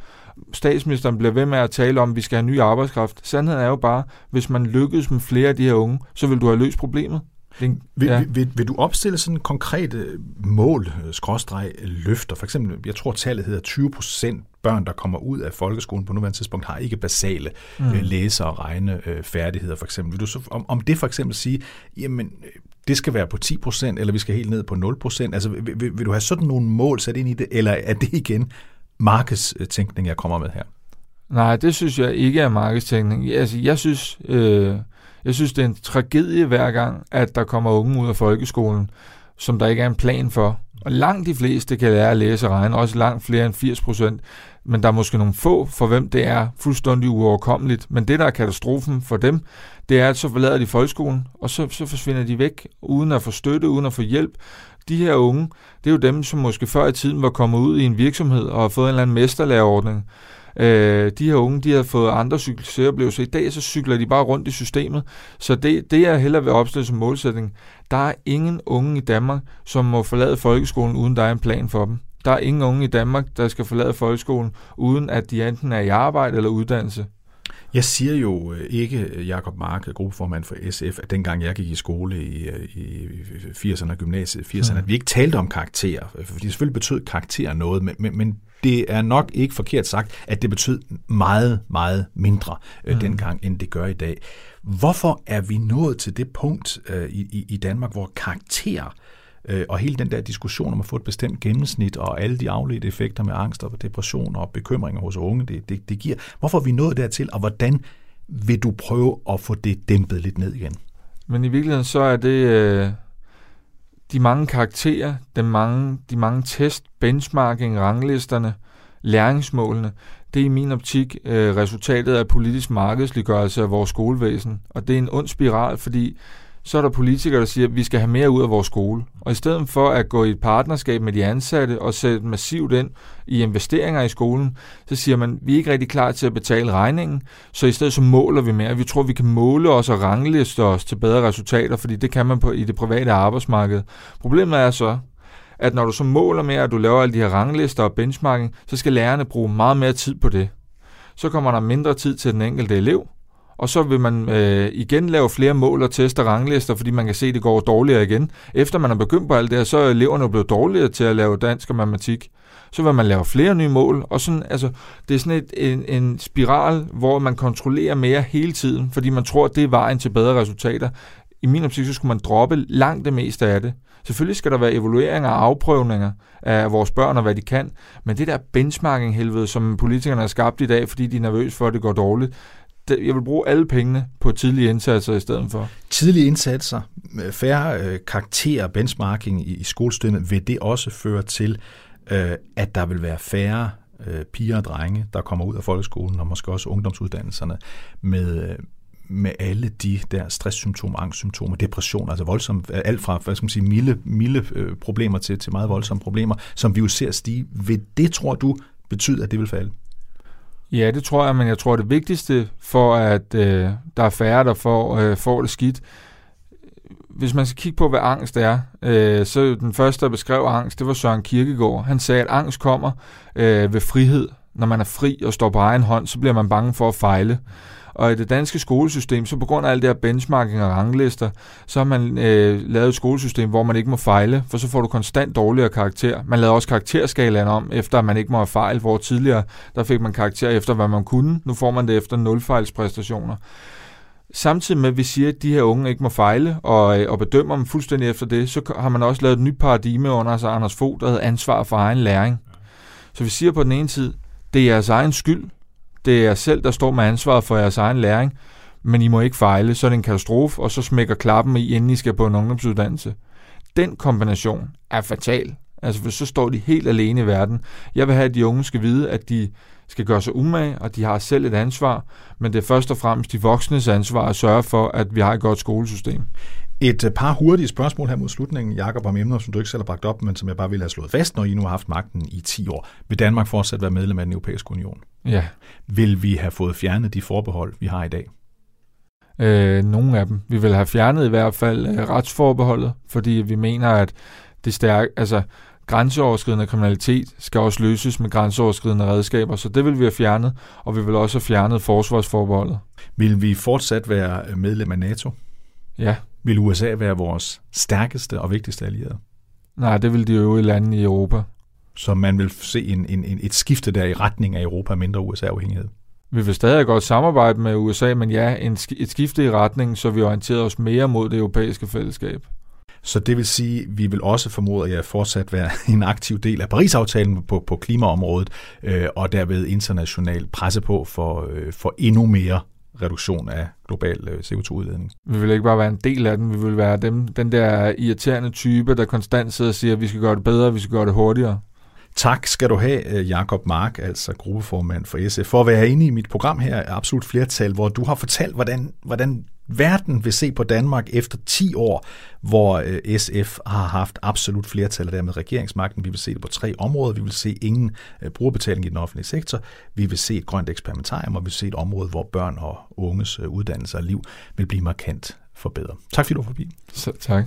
statsministeren bliver ved med at tale om, at vi skal have ny arbejdskraft. Sandheden er jo bare, hvis man lykkes med flere af de her unge, så vil du have løst problemet. Det, vil, ja. vil, vil, du opstille sådan konkrete mål, skråstreg, løfter? For eksempel, jeg tror tallet hedder 20 procent børn, der kommer ud af folkeskolen på nuværende tidspunkt, har ikke basale mm. øh, læse- og regnefærdigheder, for eksempel. Vil du så, om, om det for eksempel sige, jamen, det skal være på 10%, eller vi skal helt ned på 0%? Altså, vil, vil, vil du have sådan nogle mål sat ind i det, eller er det igen markedstænkning, jeg kommer med her? Nej, det synes jeg ikke er markedstænkning. Altså, jeg synes, øh, jeg synes, det er en tragedie hver gang, at der kommer unge ud af folkeskolen, som der ikke er en plan for. Og langt de fleste kan lære at læse og regne, også langt flere end 80 procent. Men der er måske nogle få, for hvem det er fuldstændig uoverkommeligt. Men det, der er katastrofen for dem, det er, at så forlader de folkeskolen, og så, så forsvinder de væk, uden at få støtte, uden at få hjælp. De her unge, det er jo dem, som måske før i tiden var kommet ud i en virksomhed og har fået en eller anden mesterlærerordning. Øh, de her unge, de har fået andre succesoplevelser. I dag så cykler de bare rundt i systemet. Så det, det jeg hellere vil opstille som målsætning, der er ingen unge i Danmark, som må forlade folkeskolen, uden der er en plan for dem. Der er ingen unge i Danmark, der skal forlade folkeskolen, uden at de enten er i arbejde eller uddannelse. Jeg siger jo øh, ikke, Jakob Mark, gruppeformand for SF, at dengang jeg gik i skole i, øh, i 80'erne og gymnasiet 80'erne, mm. at vi ikke talte om karakterer, fordi selvfølgelig betød karakterer noget, men, men, men det er nok ikke forkert sagt, at det betød meget, meget mindre øh, mm. dengang, end det gør i dag. Hvorfor er vi nået til det punkt øh, i, i Danmark, hvor karakterer øh, Øh, og hele den der diskussion om at få et bestemt gennemsnit og alle de afledte effekter med angst og depression og bekymringer hos unge, det, det, det giver. Hvorfor er vi nået dertil, og hvordan vil du prøve at få det dæmpet lidt ned igen? Men i virkeligheden så er det øh, de mange karakterer, de mange, de mange test, benchmarking, ranglisterne, læringsmålene, det er i min optik øh, resultatet af politisk markedsliggørelse af vores skolevæsen. Og det er en ond spiral, fordi så er der politikere, der siger, at vi skal have mere ud af vores skole. Og i stedet for at gå i et partnerskab med de ansatte og sætte massivt ind i investeringer i skolen, så siger man, at vi er ikke rigtig klar til at betale regningen, så i stedet så måler vi mere. Vi tror, vi kan måle os og rangliste os til bedre resultater, fordi det kan man på i det private arbejdsmarked. Problemet er så, at når du så måler mere, at du laver alle de her ranglister og benchmarking, så skal lærerne bruge meget mere tid på det. Så kommer der mindre tid til den enkelte elev, og så vil man øh, igen lave flere mål og teste ranglister, fordi man kan se, at det går dårligere igen. Efter man har begyndt på alt det her, så er eleverne blevet dårligere til at lave dansk og matematik. Så vil man lave flere nye mål, og sådan, altså, det er sådan et, en, en spiral, hvor man kontrollerer mere hele tiden, fordi man tror, at det er vejen til bedre resultater. I min optik, så skulle man droppe langt det meste af det. Selvfølgelig skal der være evalueringer og afprøvninger af vores børn og hvad de kan, men det der benchmarking-helvede, som politikerne har skabt i dag, fordi de er nervøse for, at det går dårligt, jeg vil bruge alle pengene på tidlige indsatser i stedet for. Tidlige indsatser, færre øh, karakterer, benchmarking i, i skolesystemet, vil det også føre til, øh, at der vil være færre øh, piger og drenge, der kommer ud af folkeskolen og måske også ungdomsuddannelserne med, øh, med alle de der stresssymptomer, angstsymptomer, depression, altså voldsomme, øh, alt fra hvad skal man sige, milde, milde øh, problemer til, til meget voldsomme problemer, som vi jo ser stige. Vil det, tror du, betyde, at det vil falde? Ja, det tror jeg, men jeg tror, det vigtigste for, at øh, der er færre, der får, øh, får det skidt, hvis man skal kigge på, hvad angst er, øh, så den første, der beskrev angst, det var Søren Kierkegaard. Han sagde, at angst kommer øh, ved frihed. Når man er fri og står på egen hånd, så bliver man bange for at fejle. Og i det danske skolesystem, så på grund af alt det her benchmarking og ranglister, så har man øh, lavet et skolesystem, hvor man ikke må fejle, for så får du konstant dårligere karakter. Man lavede også karakterskalaen om, efter at man ikke må have fejl, hvor tidligere, der fik man karakter efter, hvad man kunne. Nu får man det efter nulfejlspræstationer. Samtidig med, at vi siger, at de her unge ikke må fejle, og, øh, og bedømmer dem fuldstændig efter det, så har man også lavet et nyt paradigme under sig, Anders Fogh, der hedder ansvar for egen læring. Så vi siger på den ene side, det er jeres egen skyld, det er jer selv, der står med ansvaret for jeres egen læring, men I må ikke fejle, så er det en katastrofe, og så smækker klappen i, inden I skal på en ungdomsuddannelse. Den kombination er fatal. Altså, for så står de helt alene i verden. Jeg vil have, at de unge skal vide, at de skal gøre sig umage, og de har selv et ansvar, men det er først og fremmest de voksnes ansvar at sørge for, at vi har et godt skolesystem. Et øh, par hurtige spørgsmål her mod slutningen, Jakob, om emner, som du ikke selv har bragt op, men som jeg bare vil have slået fast, når I nu har haft magten i 10 år. Vil Danmark fortsat være medlem af den europæiske union? Ja. Vil vi have fået fjernet de forbehold, vi har i dag? Øh, nogle af dem. Vi vil have fjernet i hvert fald øh, retsforbeholdet, fordi vi mener, at det stærke, altså grænseoverskridende kriminalitet skal også løses med grænseoverskridende redskaber, så det vil vi have fjernet, og vi vil også have fjernet forsvarsforbeholdet. Vil vi fortsat være medlem af NATO? Ja. Vil USA være vores stærkeste og vigtigste allierede? Nej, det vil de øvrige lande i Europa. Så man vil se en, en, en, et skifte der i retning af Europa mindre USA-afhængighed. Vi vil stadig godt samarbejde med USA, men ja, en, et skifte i retning, så vi orienterer os mere mod det europæiske fællesskab. Så det vil sige, at vi vil også formode, at fortsat være (laughs) en aktiv del af Paris-aftalen på, på klimaområdet, øh, og derved internationalt presse på for, øh, for endnu mere reduktion af global øh, CO2-udledning. Vi vil ikke bare være en del af den, vi vil være dem, den der irriterende type, der konstant sidder og siger, at vi skal gøre det bedre, vi skal gøre det hurtigere. Tak skal du have, øh, Jakob Mark, altså gruppeformand for SF, for at være inde i mit program her, Absolut Flertal, hvor du har fortalt, hvordan, hvordan verden vil se på Danmark efter 10 år, hvor øh, SF har haft absolut flertal og dermed regeringsmagten. Vi vil se det på tre områder. Vi vil se ingen øh, brugerbetaling i den offentlige sektor. Vi vil se et grønt eksperimentarium, og vi vil se et område, hvor børn og unges øh, uddannelse og liv vil blive markant forbedret. Tak fordi du var forbi. Så, tak.